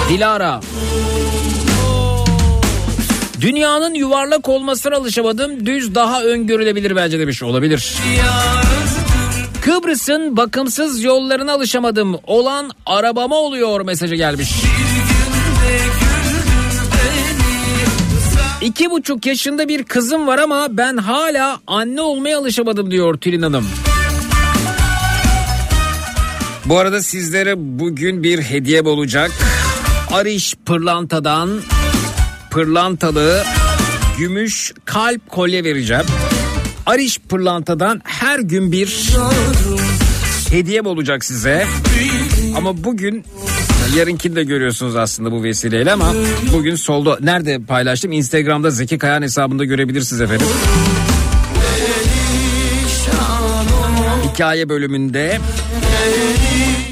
Speaker 2: Dilara. Dünyanın yuvarlak olmasına alışamadım. Düz daha öngörülebilir bence demiş. Olabilir. Kıbrıs'ın bakımsız yollarına alışamadım. Olan arabama oluyor mesajı gelmiş. İki buçuk yaşında bir kızım var ama ben hala anne olmaya alışamadım diyor Tülin Hanım. Bu arada sizlere bugün bir hediyem olacak. Ariş Pırlanta'dan pırlantalı gümüş kalp kolye vereceğim. Ariş Pırlanta'dan her gün bir hediyem olacak size. Ama bugün yarınkini de görüyorsunuz aslında bu vesileyle ama bugün solda nerede paylaştım? Instagram'da Zeki Kayan hesabında görebilirsiniz efendim. Hikaye bölümünde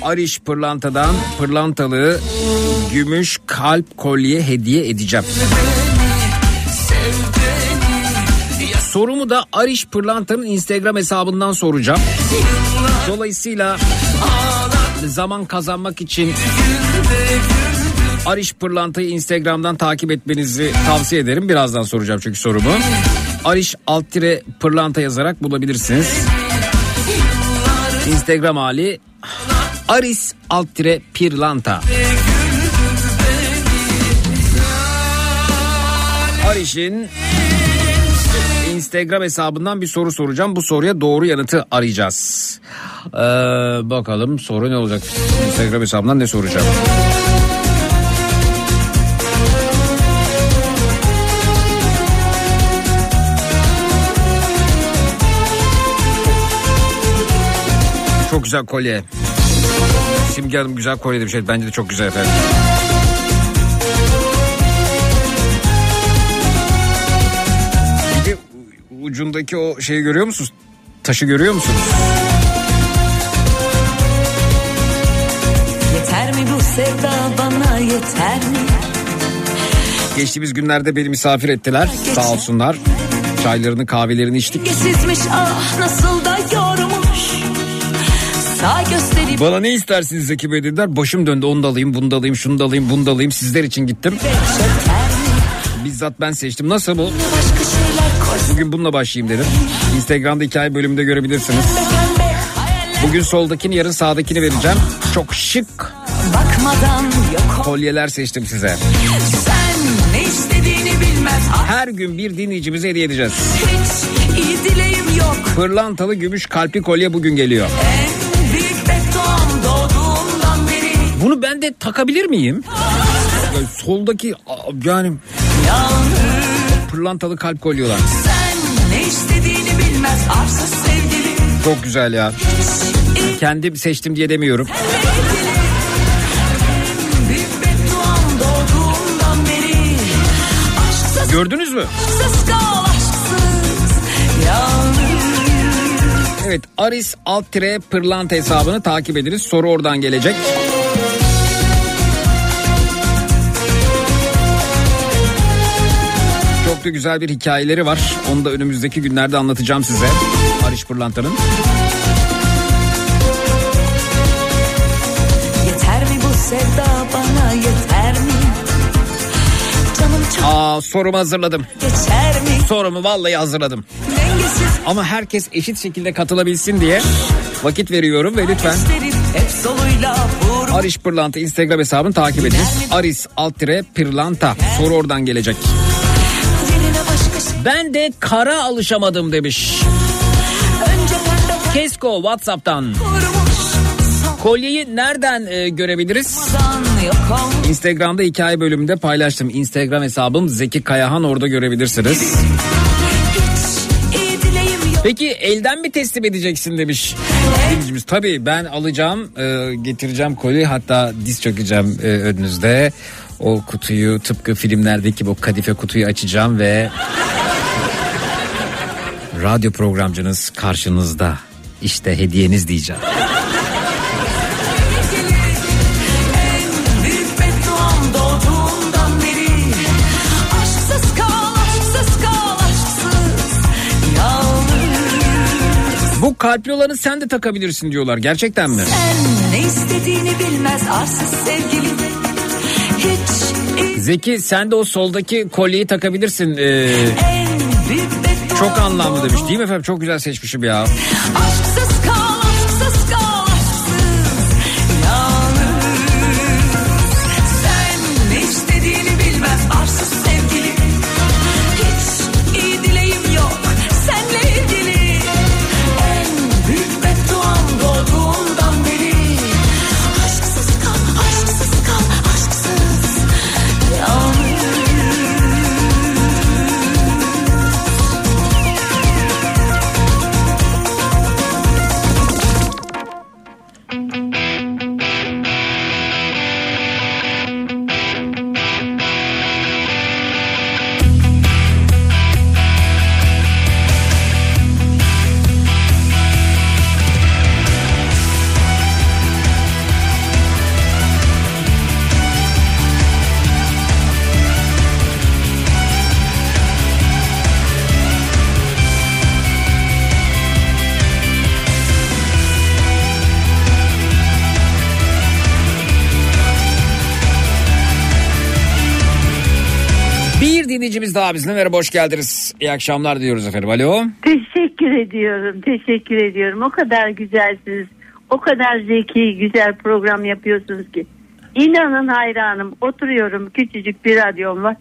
Speaker 2: Ariş Pırlanta'dan pırlantalı gümüş kalp kolye hediye edeceğim. Sorumu da Ariş Pırlanta'nın Instagram hesabından soracağım. Dolayısıyla zaman kazanmak için Ariş Pırlanta'yı Instagram'dan takip etmenizi tavsiye ederim. Birazdan soracağım çünkü sorumu. Ariş Alttire Pırlanta yazarak bulabilirsiniz. Instagram hali Aris Alttire Pirlanta. Ariş'in Instagram hesabından bir soru soracağım. Bu soruya doğru yanıtı arayacağız. Ee, bakalım soru ne olacak? Instagram hesabından ne soracağım? Çok güzel kolye. Simge Hanım güzel kolye demiş. Bence de çok güzel efendim. Ucundaki o şeyi görüyor musunuz? Taşı görüyor musunuz?
Speaker 3: Yeter mi bu sevda bana yeter mi?
Speaker 2: Geçtiğimiz günlerde beni misafir ettiler. Sağ olsunlar. Çaylarını kahvelerini içtik.
Speaker 3: Dengesizmiş ah nasıl da yormuş. Gösterip
Speaker 2: Bana ne istersiniz Zeki Bey dediler. Başım döndü onu da alayım bunu da alayım şunu da alayım bunu da alayım. Sizler için gittim. Bizzat ben seçtim. Nasıl bu?
Speaker 3: Başka koysun.
Speaker 2: Bugün bununla başlayayım dedim. Instagram'da hikaye bölümünde görebilirsiniz. Bugün soldakini yarın sağdakini vereceğim. Çok şık kolyeler seçtim size.
Speaker 3: Ah,
Speaker 2: Her gün bir dinleyicimize hediye edeceğiz.
Speaker 3: hiç iyi dileğim yok.
Speaker 2: Pırlantalı gümüş kalpli kolye bugün geliyor. Bunu ben de takabilir miyim? Soldaki yani
Speaker 3: Yalnız
Speaker 2: pırlantalı kalp kolyeler.
Speaker 3: sen ne istediğini bilmez. Arsız sevgili.
Speaker 2: Çok güzel ya. Kendim seçtim diye demiyorum. Gördünüz mü? Evet Aris alt tire pırlanta hesabını takip ediniz. Soru oradan gelecek. Da güzel bir hikayeleri var. Onu da önümüzdeki günlerde anlatacağım size. Ariş Pırlanta'nın.
Speaker 3: Yeter mi bu sevda bana yeter mi? Canım çok
Speaker 2: Aa sorumu hazırladım.
Speaker 3: geçer mi?
Speaker 2: Sorumu vallahi hazırladım.
Speaker 3: Dengesiz
Speaker 2: Ama herkes eşit şekilde katılabilsin diye vakit veriyorum ve lütfen. Ariş Pırlanta Instagram hesabını takip ediniz. Aris alt tire Pırlanta. Soru oradan gelecek. Ben de kara alışamadım demiş. Kesko Whatsapp'tan. Kolyeyi nereden e, görebiliriz? Instagram'da hikaye bölümünde paylaştım. Instagram hesabım Zeki Kayahan orada görebilirsiniz. Peki elden mi teslim edeceksin demiş dinleyicimiz. Tabii ben alacağım e, getireceğim kolyeyi hatta diz çökeceğim e, önünüzde. O kutuyu tıpkı filmlerdeki bu kadife kutuyu açacağım ve radyo programcınız karşınızda. İşte hediyeniz diyeceğim. Bu kalpli olanı sen de takabilirsin diyorlar. Gerçekten mi?
Speaker 3: Sen ne istediğini bilmez arsız iyi
Speaker 2: Zeki sen de o soldaki kolyeyi takabilirsin. Ee, çok anlamlı demiş değil mi efendim? Çok güzel seçmişim ya.
Speaker 3: Aşksız kal,
Speaker 2: bizimle merhaba hoş geldiniz. İyi akşamlar diyoruz efendim. Alo.
Speaker 5: Teşekkür ediyorum, teşekkür ediyorum. O kadar güzelsiniz, o kadar zeki, güzel program yapıyorsunuz ki. İnanın hayranım, oturuyorum, küçücük bir radyom var.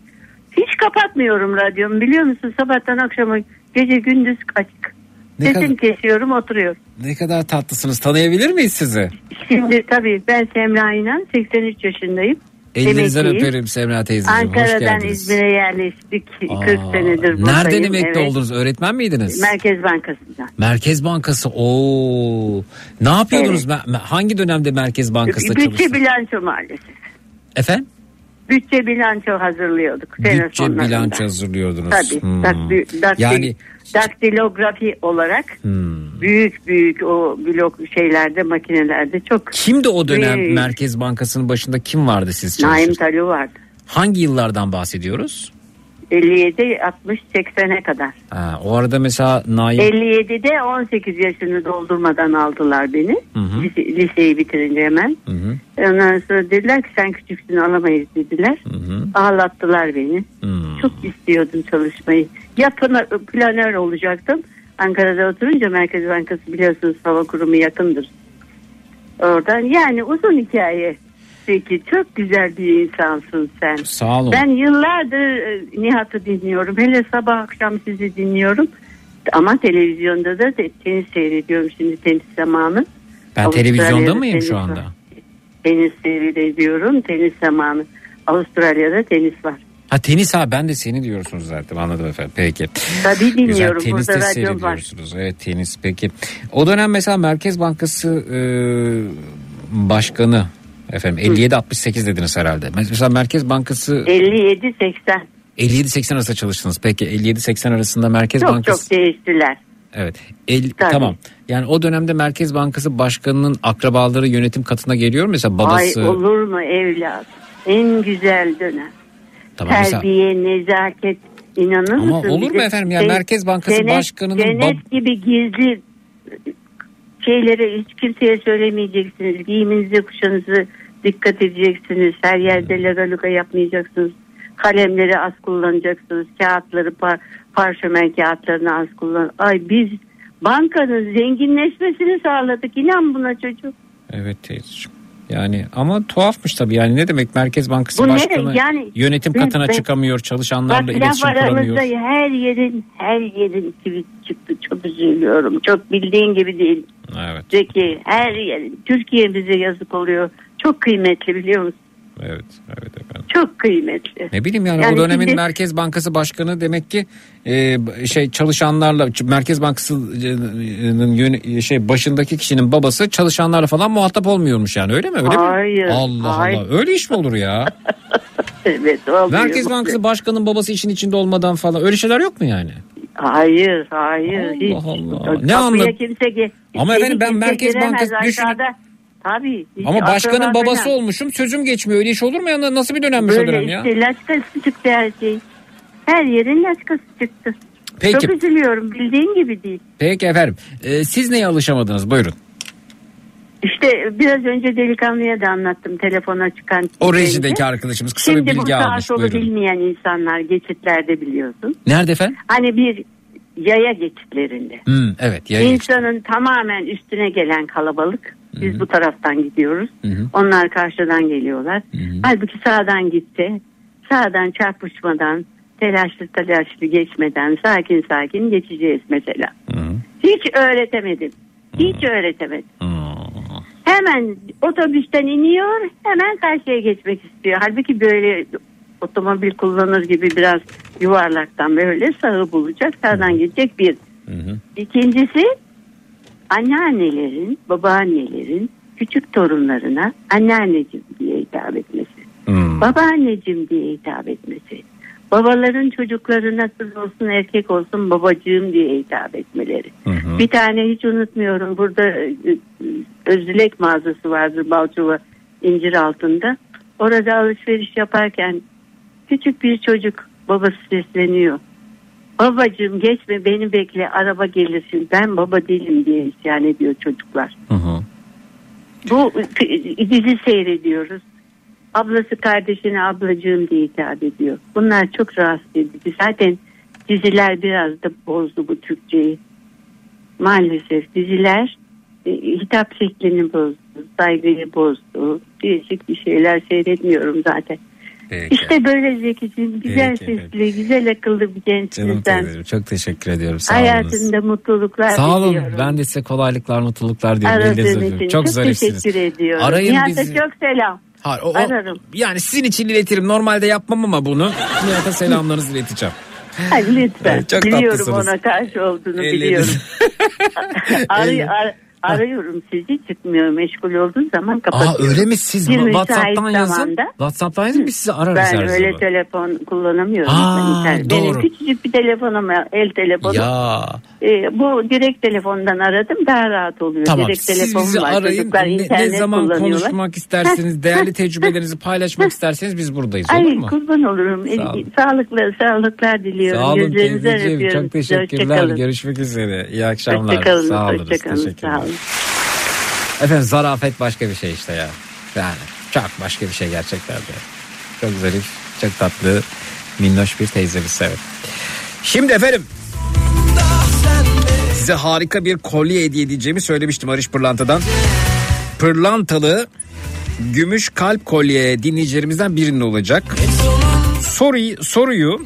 Speaker 5: Hiç kapatmıyorum radyomu biliyor musun? Sabahtan akşama, gece gündüz açık.
Speaker 2: Ne
Speaker 5: Sesim
Speaker 2: kadar-
Speaker 5: kesiyorum, oturuyorum.
Speaker 2: Ne kadar tatlısınız. Tanıyabilir miyiz sizi?
Speaker 5: Şimdi tabii ben Semra İnan, 83 yaşındayım.
Speaker 2: Ellerinizden
Speaker 5: Emekliyim.
Speaker 2: öperim Semra teyzeciğim. Hoş
Speaker 5: Ankara'dan
Speaker 2: geldiniz.
Speaker 5: İzmir'e yerleştik.
Speaker 2: Aa,
Speaker 5: 40 senedir buradayım.
Speaker 2: Nereden emekli
Speaker 5: evet.
Speaker 2: oldunuz? Öğretmen miydiniz?
Speaker 5: Merkez Bankası'ndan.
Speaker 2: Merkez Bankası. Oo. Ne yapıyordunuz? Me- me- hangi dönemde Merkez Bankası'nda
Speaker 5: Bütçe
Speaker 2: çalıştınız?
Speaker 5: bilanço maalesef.
Speaker 2: Efendim?
Speaker 5: Bütçe bilanço hazırlıyorduk.
Speaker 2: Bütçe bilanço hazırlıyordunuz.
Speaker 5: Tabii.
Speaker 2: Hmm.
Speaker 5: Dakti- dakti-
Speaker 2: Yani
Speaker 5: daktilografi olarak
Speaker 2: hmm.
Speaker 5: büyük büyük o blok şeylerde makinelerde çok
Speaker 2: kimdi o dönem
Speaker 5: Büyük.
Speaker 2: Merkez Bankası'nın başında kim vardı siz
Speaker 5: Naim
Speaker 2: çalışırken?
Speaker 5: Talu vardı.
Speaker 2: Hangi yıllardan bahsediyoruz?
Speaker 5: 57 60 80'e kadar.
Speaker 2: Ha, o arada mesela Naim
Speaker 5: 57'de 18 yaşını doldurmadan aldılar beni.
Speaker 2: Hı hı.
Speaker 5: Lise- liseyi bitirince hemen.
Speaker 2: Hı hı,
Speaker 5: Ondan sonra dediler ki sen küçüksün alamayız dediler.
Speaker 2: hı hı,
Speaker 5: Ağlattılar beni.
Speaker 2: hı.
Speaker 5: Çok istiyordum çalışmayı. Ya planör, planör olacaktım. Ankara'da oturunca Merkez Bankası biliyorsunuz hava kurumu yakındır. Oradan yani uzun hikaye. Peki çok güzel bir insansın sen.
Speaker 2: Sağ olun.
Speaker 5: Ben yıllardır e, Nihat'ı dinliyorum. Hele sabah akşam sizi dinliyorum. Ama televizyonda da te- tenis seyrediyorum şimdi tenis zamanı.
Speaker 2: ben
Speaker 5: Avustralya'da
Speaker 2: televizyonda mıyım
Speaker 5: tenis
Speaker 2: şu
Speaker 5: var.
Speaker 2: anda?
Speaker 5: Tenis seyrediyorum tenis zamanı. Avustralya'da tenis var.
Speaker 2: Ha tenis ha ben de seni diyorsunuz zaten anladım efendim peki.
Speaker 5: Tabii dinliyorum.
Speaker 2: Güzel tenis de
Speaker 5: Burada var.
Speaker 2: seyrediyorsunuz. Evet tenis peki. O dönem mesela Merkez Bankası e, başkanı efendim 57-68 dediniz herhalde. Mesela Merkez Bankası
Speaker 5: 57-80.
Speaker 2: 57-80 arasında çalıştınız. Peki 57-80 arasında Merkez
Speaker 5: Çok
Speaker 2: Bankası
Speaker 5: çok değiştiler.
Speaker 2: Evet. El,
Speaker 5: Tabii.
Speaker 2: tamam. Yani o dönemde Merkez Bankası başkanının akrabaları yönetim katına geliyor mu? Mesela babası.
Speaker 5: Ay olur mu evlat? En güzel dönem.
Speaker 2: tamam mesela.
Speaker 5: Terbiye, nezaket inanır
Speaker 2: Ama
Speaker 5: mısın?
Speaker 2: olur mu efendim ya?
Speaker 5: sen-
Speaker 2: Merkez Bankası
Speaker 5: cennet-
Speaker 2: Başkanı'nın bab-
Speaker 5: gibi gizli şeyleri hiç kimseye söylemeyeceksiniz. Giyiminizi, kuşanızı dikkat edeceksiniz. Her yerde lagaluga yapmayacaksınız. Kalemleri az kullanacaksınız. Kağıtları, par parşömen kağıtlarını az kullan. Ay biz bankanın zenginleşmesini sağladık. İnan buna çocuk.
Speaker 2: Evet teyzeciğim. Yani ama tuhafmış tabii yani ne demek Merkez Bankası
Speaker 5: Bu?
Speaker 2: Başkanı
Speaker 5: Yani
Speaker 2: yönetim katına
Speaker 5: ben-
Speaker 2: çıkamıyor çalışanlarla
Speaker 5: Bak
Speaker 2: iletişim kuramıyor.
Speaker 5: her yerin her yerin tweet çıktı. Çok üzülüyorum. Çok bildiğin gibi değil.
Speaker 2: Evet.
Speaker 5: Zeki her yer Türkiye bize yazık oluyor. Çok kıymetli biliyor musun?
Speaker 2: Evet, evet efendim.
Speaker 5: Çok kıymetli.
Speaker 2: Ne bileyim yani,
Speaker 5: Yani
Speaker 2: o dönemin
Speaker 5: şimdi-
Speaker 2: Merkez Bankası Başkanı demek ki e, şey çalışanlarla Merkez Bankası'nın yön- şey başındaki kişinin babası çalışanlarla falan muhatap olmuyormuş yani öyle mi? Öyle
Speaker 5: Hayır,
Speaker 2: mi? Allah
Speaker 5: hayır.
Speaker 2: Allah. Öyle iş mi olur ya?
Speaker 5: Evet. oluyor.
Speaker 2: Merkez Bankası Başkanı'nın babası işin içinde olmadan falan öyle şeyler yok mu yani?
Speaker 5: Hayır, hayır.
Speaker 2: Allah
Speaker 5: hiç.
Speaker 2: Allah. Ne anlat-
Speaker 5: kimse
Speaker 2: Ama efendim ben Merkez Bankası düşün-.
Speaker 5: Tabii.
Speaker 2: Ama başkanın babası
Speaker 5: falan.
Speaker 2: olmuşum sözüm geçmiyor. Öyle iş olur mu ya? Nasıl bir dönemmiş o
Speaker 5: Böyle
Speaker 2: dönem ya?
Speaker 5: işte laçkası çıktı her şey. Her yerin laçkası çıktı.
Speaker 2: Peki.
Speaker 5: Çok üzülüyorum bildiğin gibi değil.
Speaker 2: Peki efendim. Ee, siz neye alışamadınız? Buyurun.
Speaker 5: İşte biraz önce delikanlıya da anlattım telefona çıkan.
Speaker 2: O rejideki arkadaşımız kısa bir
Speaker 5: Şimdi bu
Speaker 2: bilgi
Speaker 5: sağa
Speaker 2: almış.
Speaker 5: solu
Speaker 2: Buyurun.
Speaker 5: bilmeyen insanlar geçitlerde biliyorsun.
Speaker 2: Nerede efendim?
Speaker 5: Hani bir yaya geçitlerinde.
Speaker 2: Hmm, evet. Yaya.
Speaker 5: İnsanın tamamen üstüne gelen kalabalık. Biz
Speaker 2: Hı-hı.
Speaker 5: bu taraftan gidiyoruz.
Speaker 2: Hı-hı.
Speaker 5: Onlar karşıdan geliyorlar.
Speaker 2: Hı-hı.
Speaker 5: Halbuki sağdan gitti. Sağdan çarpışmadan, telaşlı telaşlı geçmeden sakin sakin geçeceğiz mesela.
Speaker 2: Hı.
Speaker 5: Hiç öğretemedim. Hiç öğretemedim.
Speaker 2: Hı.
Speaker 5: Hemen otobüsten iniyor, hemen karşıya geçmek istiyor. Halbuki böyle otomobil kullanır gibi biraz yuvarlaktan böyle sağı bulacak, sağdan gidecek bir.
Speaker 2: Hı hı.
Speaker 5: İkincisi anneannelerin, babaannelerin küçük torunlarına anneanneciğim diye hitap etmesi.
Speaker 2: Hmm.
Speaker 5: Babaanneciğim diye hitap etmesi. Babaların çocuklarına kız olsun erkek olsun babacığım diye hitap etmeleri.
Speaker 2: Hı hı.
Speaker 5: Bir tane hiç unutmuyorum burada e, e, Özdilek mağazası vardır Balçova incir altında. Orada alışveriş yaparken küçük bir çocuk babası sesleniyor. Babacığım geçme beni bekle araba gelirsin ben baba değilim diye isyan ediyor çocuklar.
Speaker 2: Hı hı.
Speaker 5: Bu dizi seyrediyoruz. Ablası kardeşine ablacığım diye hitap ediyor. Bunlar çok rahatsız edici. Zaten diziler biraz da bozdu bu Türkçeyi. Maalesef diziler e, hitap şeklini bozdu. Saygıyı bozdu. Değişik bir şeyler seyretmiyorum zaten.
Speaker 2: Peki.
Speaker 5: İşte böyle Zekiciğim güzel
Speaker 2: Peki, peki.
Speaker 5: sesli, güzel akıllı bir gençsin
Speaker 2: Canım
Speaker 5: sen.
Speaker 2: teyzeciğim çok teşekkür ediyorum. Sağ.
Speaker 5: Hayatında mutluluklar
Speaker 2: Sağ olun.
Speaker 5: diliyorum.
Speaker 2: Ben de size kolaylıklar, mutluluklar diyorum.
Speaker 5: Aradığın
Speaker 2: Ellerinizle
Speaker 5: için
Speaker 2: öpüyorum.
Speaker 5: çok,
Speaker 2: zarifsiniz.
Speaker 5: teşekkür ediyorum.
Speaker 2: Arayın
Speaker 5: Nihat'a
Speaker 2: bizi.
Speaker 5: çok selam.
Speaker 2: Hayır, o, o-
Speaker 5: Ararım.
Speaker 2: yani sizin için iletirim. Normalde yapmam ama bunu. Nihat'a selamlarınızı ileteceğim.
Speaker 5: Ay, lütfen.
Speaker 2: Evet, çok
Speaker 5: biliyorum
Speaker 2: tatlısınız.
Speaker 5: ona karşı olduğunu
Speaker 2: Elleriniz-
Speaker 5: biliyorum. Arı,
Speaker 2: Elle-
Speaker 5: ar- arıyorum sizi çıkmıyor. Meşgul olduğu zaman
Speaker 2: Aa
Speaker 5: kapatıyorum.
Speaker 2: öyle mi siz
Speaker 5: Bir
Speaker 2: WhatsApp'tan yazın.
Speaker 5: zamanda-
Speaker 2: WhatsApp'tan yazın biz sizi ararız
Speaker 5: Ben
Speaker 2: her
Speaker 5: öyle
Speaker 2: zaman.
Speaker 5: telefon kullanamıyorum.
Speaker 2: Aa,
Speaker 5: Ben internet-
Speaker 2: doğru.
Speaker 5: Benim küçücük bir telefonum el telefonu.
Speaker 2: Ya
Speaker 5: Ee, bu direkt telefondan aradım daha rahat oluyor.
Speaker 2: tamam
Speaker 5: direkt
Speaker 2: siz bizi
Speaker 5: var.
Speaker 2: arayın. Ne, ne zaman konuşmak isterseniz, değerli tecrübelerinizi paylaşmak isterseniz biz buradayız olur
Speaker 5: Ay
Speaker 2: mu?
Speaker 5: kurban olurum.
Speaker 2: Sağ olun.
Speaker 5: Sağlıklı, sağlıklar diliyorum.
Speaker 2: Sağ olun teyzeciğim. Çok teşekkürler. Görüşmek üzere. İyi akşamlar.
Speaker 5: Hoşçakalın.
Speaker 2: Sağ olun.
Speaker 5: Hoşçakalın. Sağ olun.
Speaker 2: Efendim zarafet başka bir şey işte ya. Yani çok başka bir şey gerçekten de. Çok zarif, çok tatlı, minnoş bir teyzemiz evet. Şimdi efendim size harika bir kolye hediye edeceğimi söylemiştim Arış Pırlanta'dan. Pırlantalı gümüş kalp kolye dinleyicilerimizden birinin olacak. Soruyu, soruyu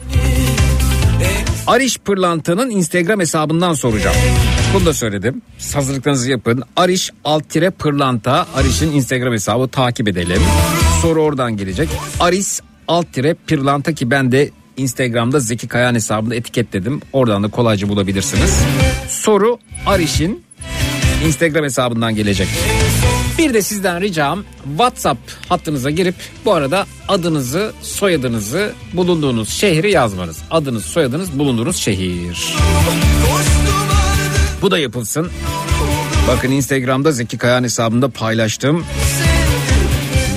Speaker 2: Ariş Pırlanta'nın Instagram hesabından soracağım. Bunu da söyledim. Hazırlıklarınızı yapın. Ariş alt tire pırlanta. Ariş'in Instagram hesabı takip edelim. Soru oradan gelecek. Aris alt tire pırlanta ki ben de Instagram'da Zeki Kayan hesabında etiketledim. Oradan da kolayca bulabilirsiniz. Soru Ariş'in Instagram hesabından gelecek. Bir de sizden ricam WhatsApp hattınıza girip bu arada adınızı, soyadınızı, bulunduğunuz şehri yazmanız. Adınız, soyadınız, bulunduğunuz şehir. Bu da yapılsın. Bakın Instagram'da Zeki Kayan hesabında paylaştım.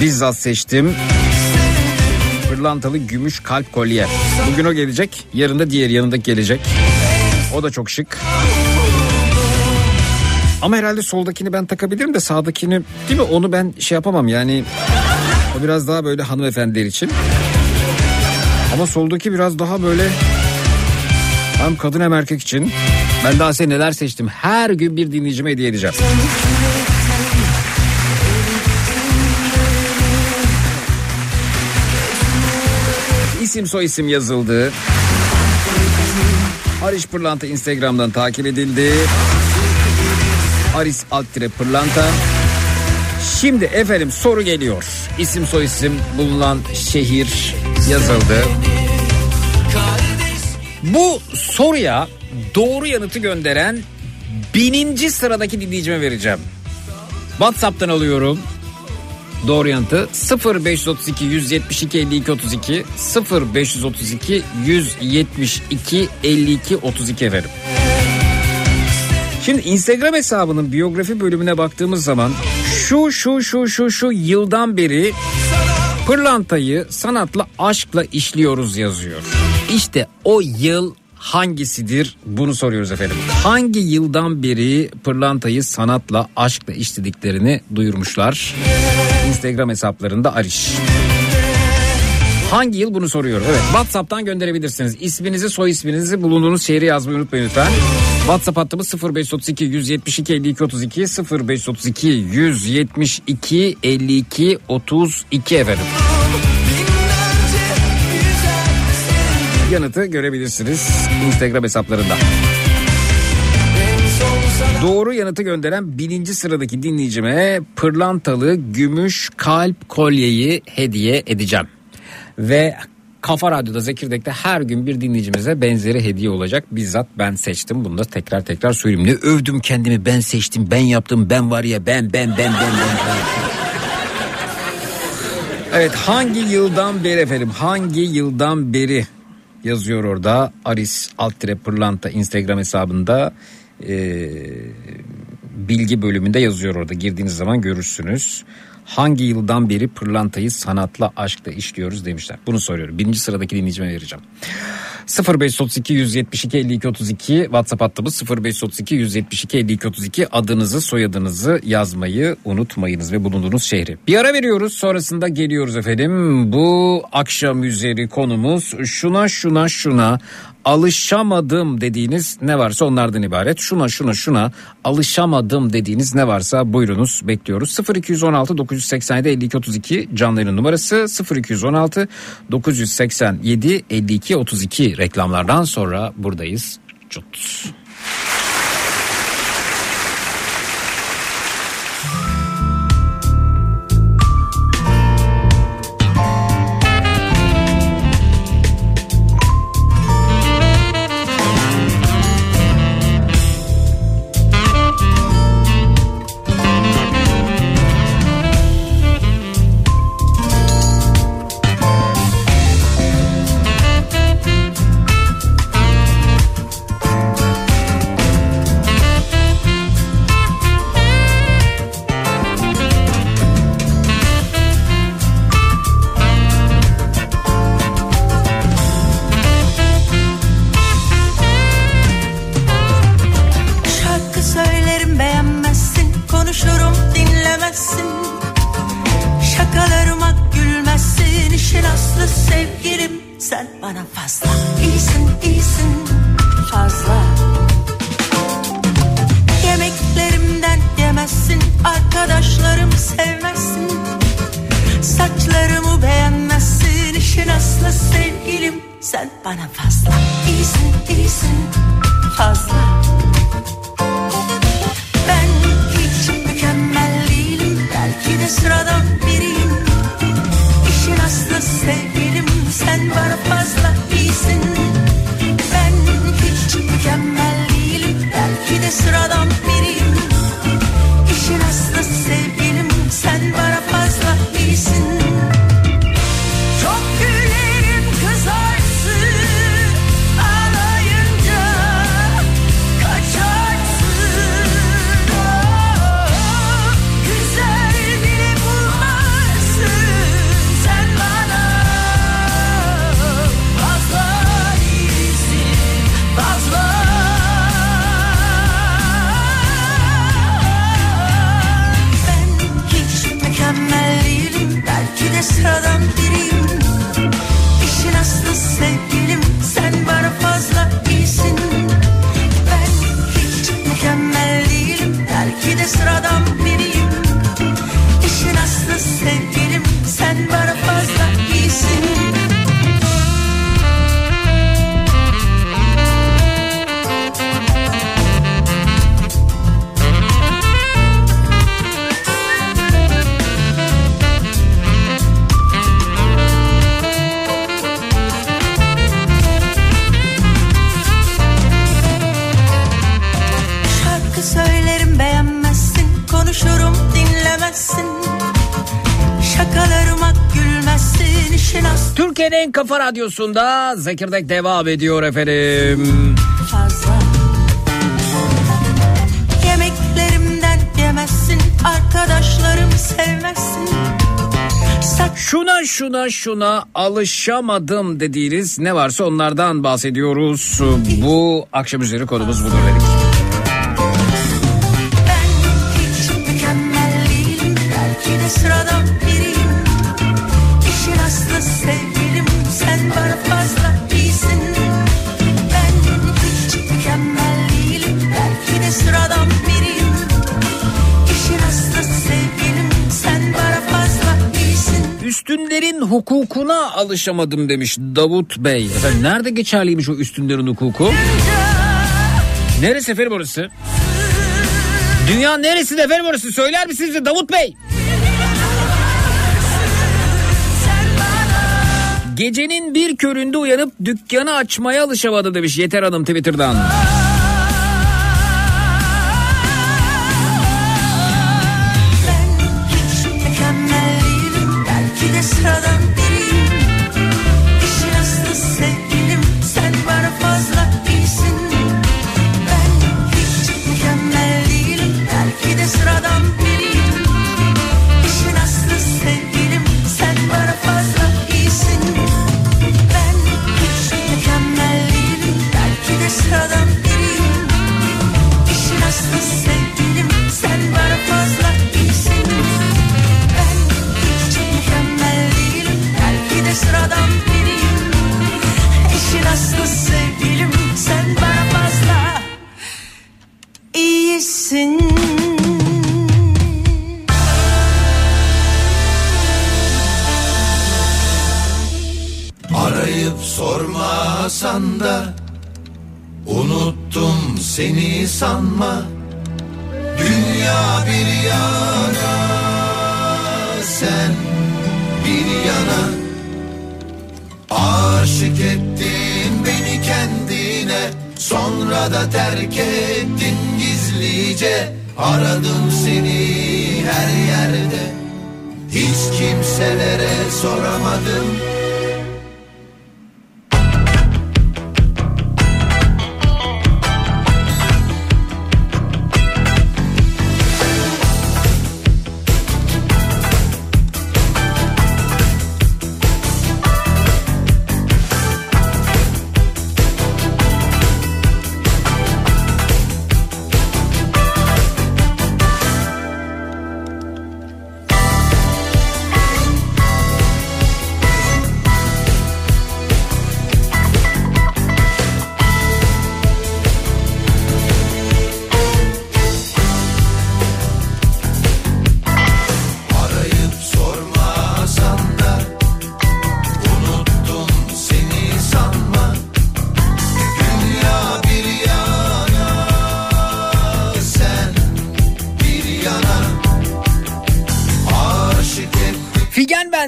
Speaker 2: Bizzat seçtim. Pırlantalı gümüş kalp kolye. Bugün o gelecek. Yarın da diğer yanındaki gelecek. O da çok şık. Ama herhalde soldakini ben takabilirim de sağdakini değil mi? Onu ben şey yapamam yani. O biraz daha böyle hanımefendiler için. Ama soldaki biraz daha böyle hem kadın hem erkek için. Ben daha size neler seçtim. Her gün bir dinleyicime hediye edeceğim. İsim soy isim yazıldı. Ariş Pırlanta Instagram'dan takip edildi. Aris Alttire Pırlanta. Şimdi efendim soru geliyor. İsim soyisim bulunan şehir yazıldı. Bu soruya doğru yanıtı gönderen bininci sıradaki dinleyicime vereceğim. WhatsApp'tan alıyorum. Doğru yanıtı 0532 172 52 32 0532 172 52 32 efendim. Şimdi Instagram hesabının biyografi bölümüne baktığımız zaman şu şu şu şu şu yıldan beri pırlantayı sanatla aşkla işliyoruz yazıyor. İşte o yıl hangisidir bunu soruyoruz efendim. Hangi yıldan beri pırlantayı sanatla aşkla işlediklerini duyurmuşlar. Instagram hesaplarında Ariş. Hangi yıl bunu soruyorum. Evet WhatsApp'tan gönderebilirsiniz. İsminizi soy isminizi bulunduğunuz şehri yazmayı unutmayın lütfen. WhatsApp hattımız 0532 172 52 32 0532 172 52 32 efendim. Yanıtı görebilirsiniz Instagram hesaplarında. Doğru yanıtı gönderen birinci sıradaki dinleyicime pırlantalı gümüş kalp kolyeyi hediye edeceğim. Ve Kafa Radyo'da Zekirdek'te her gün bir dinleyicimize benzeri hediye olacak. Bizzat ben seçtim. Bunu da tekrar tekrar söyleyeyim. Ne övdüm kendimi ben seçtim ben yaptım ben var ya ben ben ben ben ben. ben. Evet hangi yıldan beri efendim hangi yıldan beri yazıyor orada Aris Alttire Pırlanta Instagram hesabında Ee, bilgi bölümünde yazıyor orada girdiğiniz zaman görürsünüz. Hangi yıldan beri pırlantayı sanatla aşkla işliyoruz demişler. Bunu soruyorum. Birinci sıradaki dinleyicime vereceğim. 0532 172 52 32 WhatsApp hattımız 0532 172 52 32 adınızı soyadınızı yazmayı unutmayınız ve bulunduğunuz şehri. Bir ara veriyoruz sonrasında geliyoruz efendim. Bu akşam üzeri konumuz şuna şuna şuna alışamadım dediğiniz ne varsa onlardan ibaret. Şuna şuna şuna alışamadım dediğiniz ne varsa buyurunuz bekliyoruz. 0216 987 52 32 canlı numarası 0216 987 52 32 reklamlardan sonra buradayız. Cut. Radyosunda Zekirdek devam ediyor efendim.
Speaker 1: fazla Yemeklerimden yemezsin Arkadaşlarımı sevmezsin Sak
Speaker 2: Şuna şuna şuna alışamadım dediğiniz ne varsa onlardan bahsediyoruz. Bu akşam üzeri konumuz budur dedik. Üstünlerin hukukuna alışamadım demiş Davut Bey. Efendim nerede geçerliymiş o üstünlerin hukuku? Neresi efendim orası? Dünya neresi efendim orası? Söyler misiniz bize Davut Bey? Gecenin bir köründe uyanıp dükkanı açmaya alışamadım demiş Yeter Hanım Twitter'dan.
Speaker 1: Ben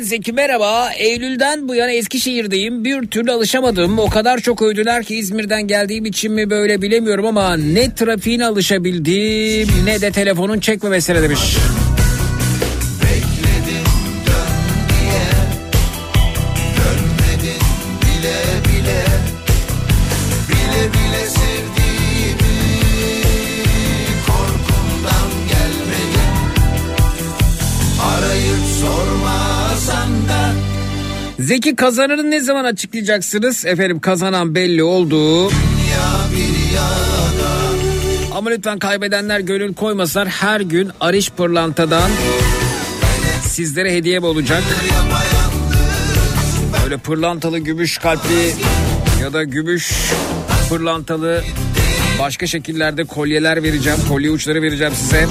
Speaker 2: Zeki merhaba. Eylül'den bu yana Eskişehir'deyim. Bir türlü alışamadım. O kadar çok övdüler ki İzmir'den geldiğim için mi böyle bilemiyorum ama ne trafiğine alışabildim ne de telefonun çekmemesine demiş.
Speaker 6: Bekledim
Speaker 2: Zeki kazananı ne zaman açıklayacaksınız? Efendim kazanan belli oldu. Ama lütfen kaybedenler gönül koymasınlar. Her gün Ariş Pırlanta'dan sizlere hediye olacak. Böyle pırlantalı gümüş kalpli ya da gümüş pırlantalı başka şekillerde kolyeler vereceğim. Kolye uçları vereceğim size.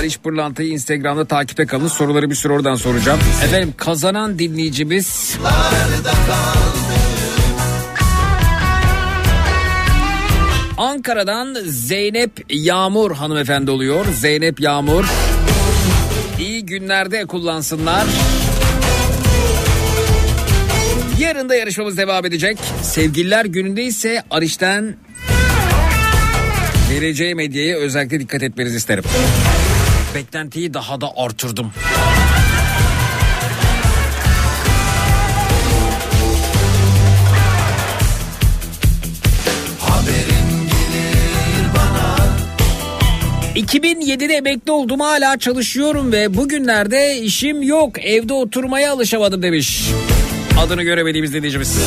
Speaker 2: Aliş Pırlanta'yı Instagram'da takipte kalın. Soruları bir sürü oradan soracağım. Efendim kazanan dinleyicimiz Ankara'dan Zeynep Yağmur hanımefendi oluyor. Zeynep Yağmur. İyi günlerde kullansınlar. Yarın da yarışmamız devam edecek. Sevgililer gününde ise Ariş'ten vereceğim hediyeye özellikle dikkat etmenizi isterim. Beklentiyi daha da artırdım.
Speaker 6: Haberin gelir bana
Speaker 2: 2007'de emekli oldum hala çalışıyorum ve bugünlerde işim yok evde oturmaya alışamadım demiş. Adını göremediğimiz dinleyicimiz.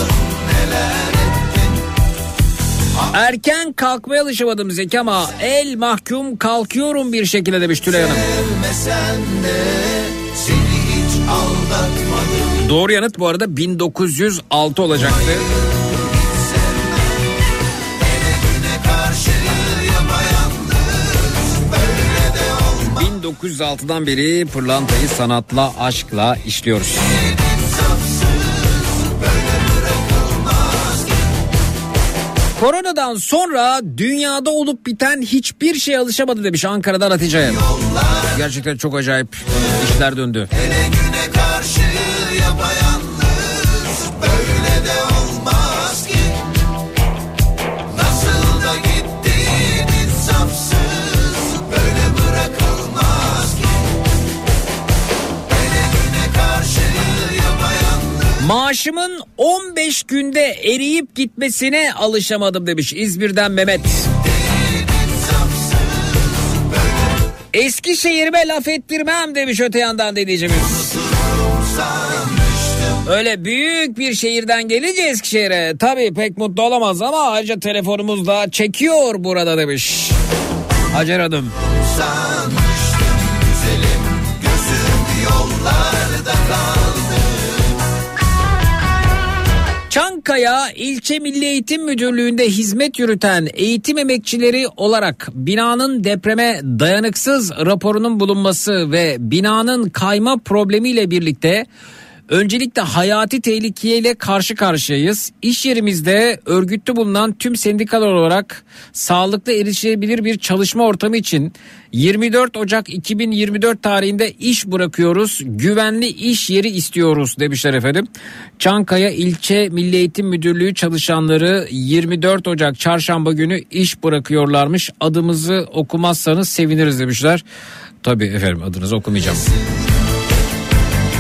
Speaker 2: Erken kalkmaya alışamadım Zeki ama el mahkum kalkıyorum bir şekilde demiş Tülay Hanım.
Speaker 6: De
Speaker 2: Doğru yanıt bu arada 1906 olacaktı.
Speaker 6: Olmaz
Speaker 2: 1906'dan beri pırlantayı sanatla, aşkla işliyoruz. Koronadan sonra dünyada olup biten hiçbir şeye alışamadı demiş Ankara'dan Hatice. Gerçekten çok acayip işler döndü.
Speaker 6: Hele güne karşı yapayalnız
Speaker 2: Maaşımın 15 günde eriyip gitmesine alışamadım demiş İzmir'den Mehmet. Eskişehir'ime laf ettirmem demiş öte yandan dinleyicimiz. Öyle büyük bir şehirden gelince Eskişehir'e tabii pek mutlu olamaz ama ayrıca telefonumuz da çekiyor burada demiş. Hacer Hanım.
Speaker 6: sanmıştım
Speaker 2: Çankaya İlçe Milli Eğitim Müdürlüğü'nde hizmet yürüten eğitim emekçileri olarak binanın depreme dayanıksız raporunun bulunması ve binanın kayma problemiyle birlikte öncelikle hayati tehlikeyle karşı karşıyayız. İş yerimizde örgütlü bulunan tüm sendikalar olarak sağlıklı erişilebilir bir çalışma ortamı için 24 Ocak 2024 tarihinde iş bırakıyoruz. Güvenli iş yeri istiyoruz demişler efendim. Çankaya İlçe Milli Eğitim Müdürlüğü çalışanları 24 Ocak çarşamba günü iş bırakıyorlarmış. Adımızı okumazsanız seviniriz demişler. Tabii efendim adınızı okumayacağım.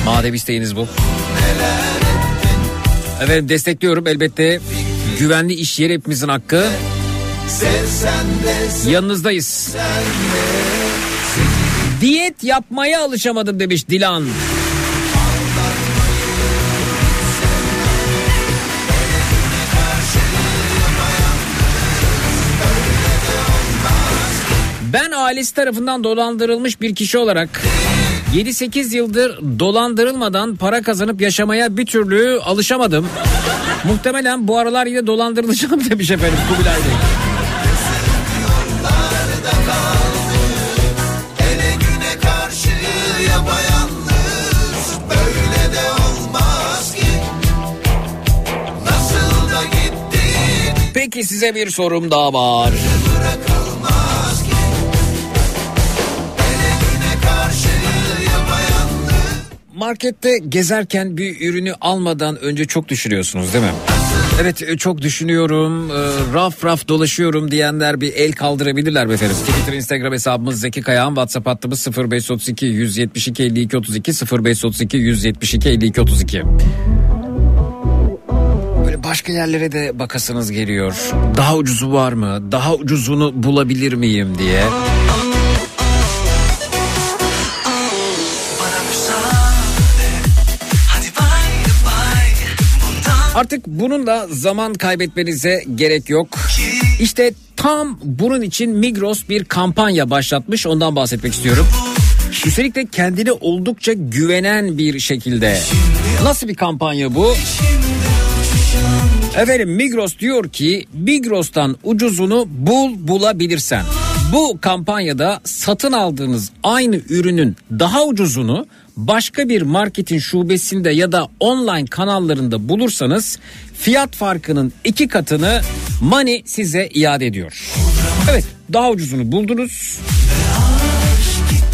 Speaker 2: Madem isteğiniz bu. Efendim destekliyorum elbette. Güvenli iş yeri hepimizin hakkı. Yanınızdayız. Diyet yapmaya alışamadım demiş Dilan. Ben ailesi tarafından dolandırılmış bir kişi olarak 7-8 yıldır dolandırılmadan para kazanıp yaşamaya bir türlü alışamadım. Muhtemelen bu aralar yine dolandırılacağım demiş efendim Kubilay Bey. Peki size bir sorum daha var. Markette gezerken bir ürünü almadan önce çok düşünüyorsunuz değil mi? Evet e, çok düşünüyorum e, raf raf dolaşıyorum diyenler bir el kaldırabilirler efendim? Twitter Instagram hesabımız Zeki Kayağan WhatsApp hattımız 0532 172 52 32 0532 172 52 32 Böyle başka yerlere de bakasınız geliyor. Daha ucuzu var mı? Daha ucuzunu bulabilir miyim diye. Artık bunun da zaman kaybetmenize gerek yok. İşte tam bunun için Migros bir kampanya başlatmış ondan bahsetmek istiyorum. Üstelik de kendine oldukça güvenen bir şekilde. Nasıl bir kampanya bu? Efendim Migros diyor ki Migros'tan ucuzunu bul bulabilirsen. Bu kampanyada satın aldığınız aynı ürünün daha ucuzunu başka bir marketin şubesinde ya da online kanallarında bulursanız fiyat farkının iki katını Money size iade ediyor. Evet daha ucuzunu buldunuz.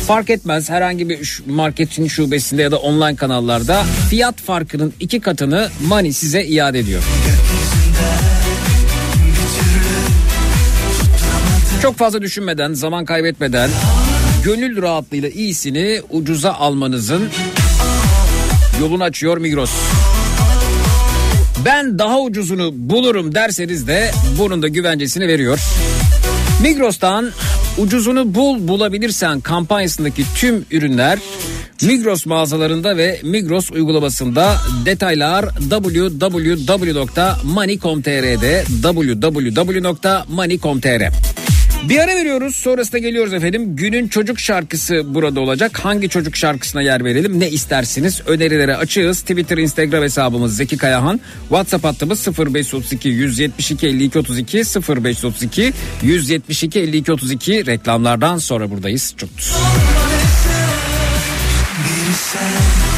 Speaker 2: Fark etmez herhangi bir marketin şubesinde ya da online kanallarda fiyat farkının iki katını Money size iade ediyor. Çok fazla düşünmeden, zaman kaybetmeden gönül rahatlığıyla iyisini ucuza almanızın yolunu açıyor Migros. Ben daha ucuzunu bulurum derseniz de bunun da güvencesini veriyor. Migros'tan ucuzunu bul bulabilirsen kampanyasındaki tüm ürünler Migros mağazalarında ve Migros uygulamasında detaylar www.money.com.tr'de www.money.com.tr bir ara veriyoruz sonrasında geliyoruz efendim. Günün çocuk şarkısı burada olacak. Hangi çocuk şarkısına yer verelim ne istersiniz? Önerilere açığız. Twitter, Instagram hesabımız Zeki Kayahan. WhatsApp hattımız 0532 172 52 32 0532 172 52 32 reklamlardan sonra buradayız. Çok
Speaker 7: Biri sen,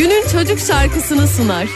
Speaker 8: günün çocuk şarkısını sunar.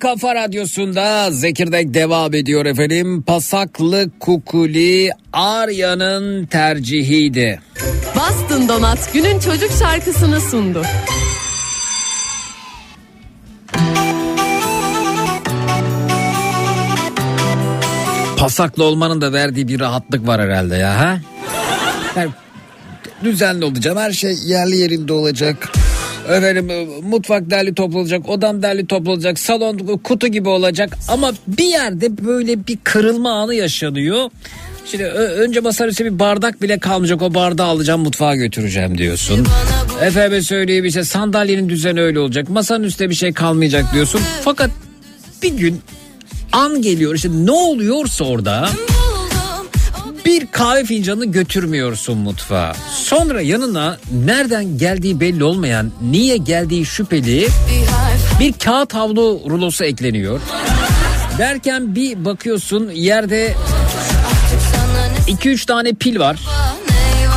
Speaker 2: Kafa radyosunda Zekirdek devam ediyor efendim. Pasaklı Kukuli Arya'nın tercihiydi.
Speaker 8: Bastın Donat günün çocuk şarkısını sundu.
Speaker 2: Pasaklı olmanın da verdiği bir rahatlık var herhalde ya ha? Yani düzenli olacağım her şey yerli yerinde olacak. Efendim e, mutfak derli toplanacak, odam derli toplanacak, salon kutu gibi olacak. Ama bir yerde böyle bir kırılma anı yaşanıyor. Şimdi önce masanın üstüne bir bardak bile kalmayacak o bardağı alacağım mutfağa götüreceğim diyorsun. Efendim söyleyeyim işte sandalyenin düzeni öyle olacak. Masanın üstüne bir şey kalmayacak diyorsun. Fakat bir gün an geliyor işte ne oluyorsa orada bir kahve fincanını götürmüyorsun mutfağa. Sonra yanına nereden geldiği belli olmayan, niye geldiği şüpheli bir kağıt havlu rulosu ekleniyor. Derken bir bakıyorsun yerde 2-3 tane pil var.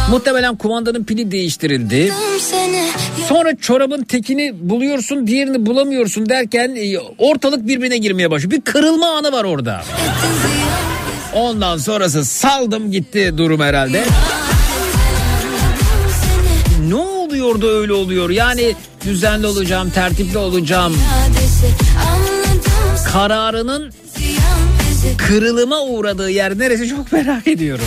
Speaker 2: Muhtemelen kumandanın pili değiştirildi. Sonra çorabın tekini buluyorsun diğerini bulamıyorsun derken e, ortalık birbirine girmeye başlıyor. Bir kırılma anı var orada. Ondan sonrası saldım gitti durum herhalde. Ne oluyor orada öyle oluyor. Yani düzenli olacağım, tertipli olacağım. Kararının kırılıma uğradığı yer neresi çok merak ediyorum.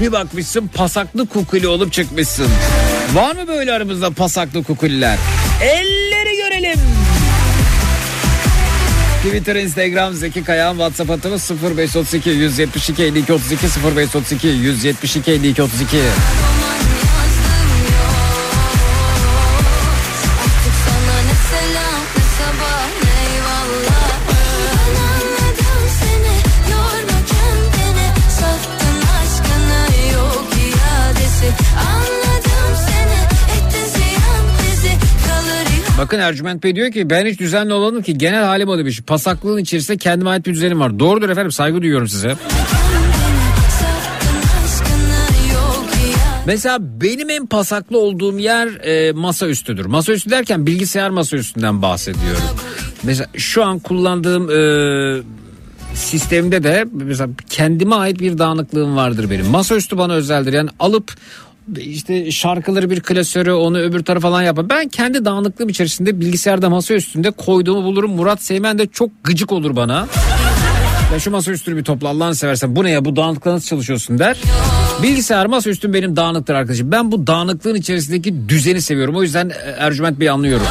Speaker 2: Bir bakmışsın pasaklı kukuli olup çıkmışsın. Var mı böyle aramızda pasaklı kukuliler? Elleri Twitter, Instagram, Zeki Kayağan, WhatsApp hattımız 0532 172 52 32 0532 172 52 32. Bakın Ercüment Bey diyor ki ben hiç düzenli olalım ki genel halim o demiş. Pasaklığın içerisinde kendime ait bir düzenim var. Doğrudur efendim saygı duyuyorum size. Mesela benim en pasaklı olduğum yer e, masa üstüdür. Masa üstü derken bilgisayar masa üstünden bahsediyorum. Mesela şu an kullandığım e, sistemde de mesela kendime ait bir dağınıklığım vardır benim. Masaüstü bana özeldir. Yani alıp işte şarkıları bir klasörü onu öbür tarafa falan yapar. Ben kendi dağınıklığım içerisinde bilgisayarda masa üstünde koyduğumu bulurum. Murat Seymen de çok gıcık olur bana. Ya şu masa üstünü bir topla Allah'ını seversen bu ne ya bu dağınıklıkla nasıl çalışıyorsun der. Bilgisayar masa üstüm benim dağınıktır arkadaşım. Ben bu dağınıklığın içerisindeki düzeni seviyorum. O yüzden e, Ercüment Bey'i anlıyorum.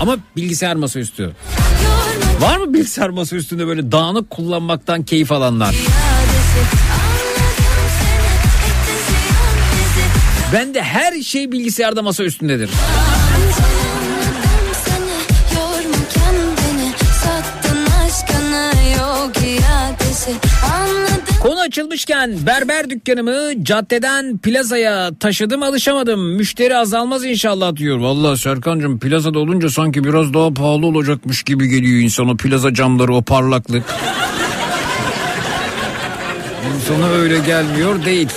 Speaker 2: Ama bilgisayar masaüstü. Var mı bilgisayar masaüstünde böyle dağınık kullanmaktan keyif alanlar? Ben de her şey bilgisayarda masa üstündedir. Konu açılmışken berber dükkanımı caddeden plazaya taşıdım alışamadım. Müşteri azalmaz inşallah diyor. Vallahi Serkan'cığım plazada olunca sanki biraz daha pahalı olacakmış gibi geliyor insana plaza camları o parlaklık. İnsana öyle gelmiyor değil.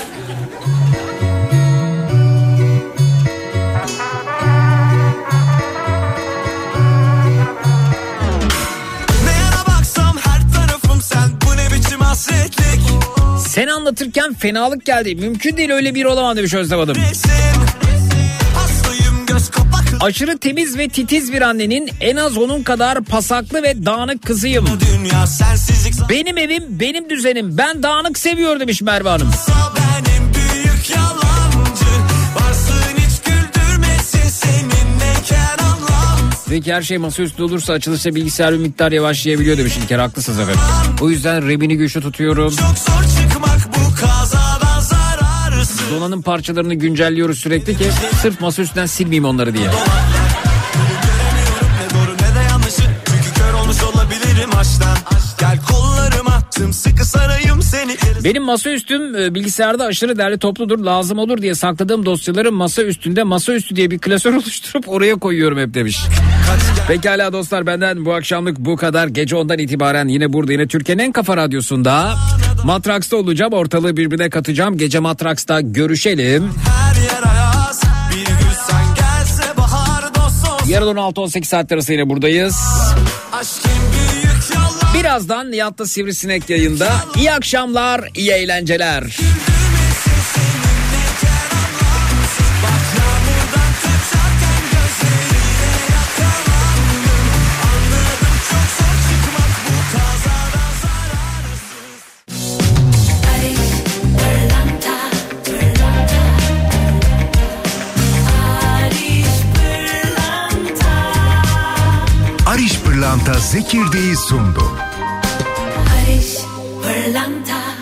Speaker 7: Sen
Speaker 2: anlatırken fenalık geldi. Mümkün değil öyle bir olamam demiş Özlem Hanım. Aşırı temiz ve titiz bir annenin en az onun kadar pasaklı ve dağınık kızıyım.
Speaker 7: Dünya sensizlik
Speaker 2: Benim evim benim düzenim. Ben dağınık seviyor demiş Merve Hanım. Peki her şey masaüstü olursa açılışta bilgisayar bir miktar yavaşlayabiliyor demiş İlker. Haklısınız efendim. O yüzden rebini güçlü tutuyorum.
Speaker 7: Çok zor kazadan zararsız
Speaker 2: Donanım parçalarını güncelliyoruz sürekli ki sırf masaüstünden silmeyeyim onları diye.
Speaker 7: Göremiyorum ne doğru ne de yanlışı Çünkü kör olmuş olabilirim aşktan. Gel kollarıma sıkı sarayım seni
Speaker 2: Benim masaüstüm e, bilgisayarda aşırı derli topludur. Lazım olur diye sakladığım dosyaları masa üstünde masaüstü diye bir klasör oluşturup oraya koyuyorum hep demiş. Pekala dostlar benden bu akşamlık bu kadar. Gece ondan itibaren yine burada yine Türkiye'nin en kafa radyosunda Matraks'ta olacağım. Ortalığı birbirine katacağım. Gece Matraks'ta görüşelim.
Speaker 7: Her yer ayaz Bir gün sen gelse bahar dost olsun
Speaker 2: Yarın 16-18 saat arası yine buradayız.
Speaker 7: Yalan
Speaker 2: Birazdan Nihat'ta Sivrisinek yayında. İyi akşamlar, iyi eğlenceler.
Speaker 9: Zekirdeği sundu.
Speaker 10: Barış Pırlanta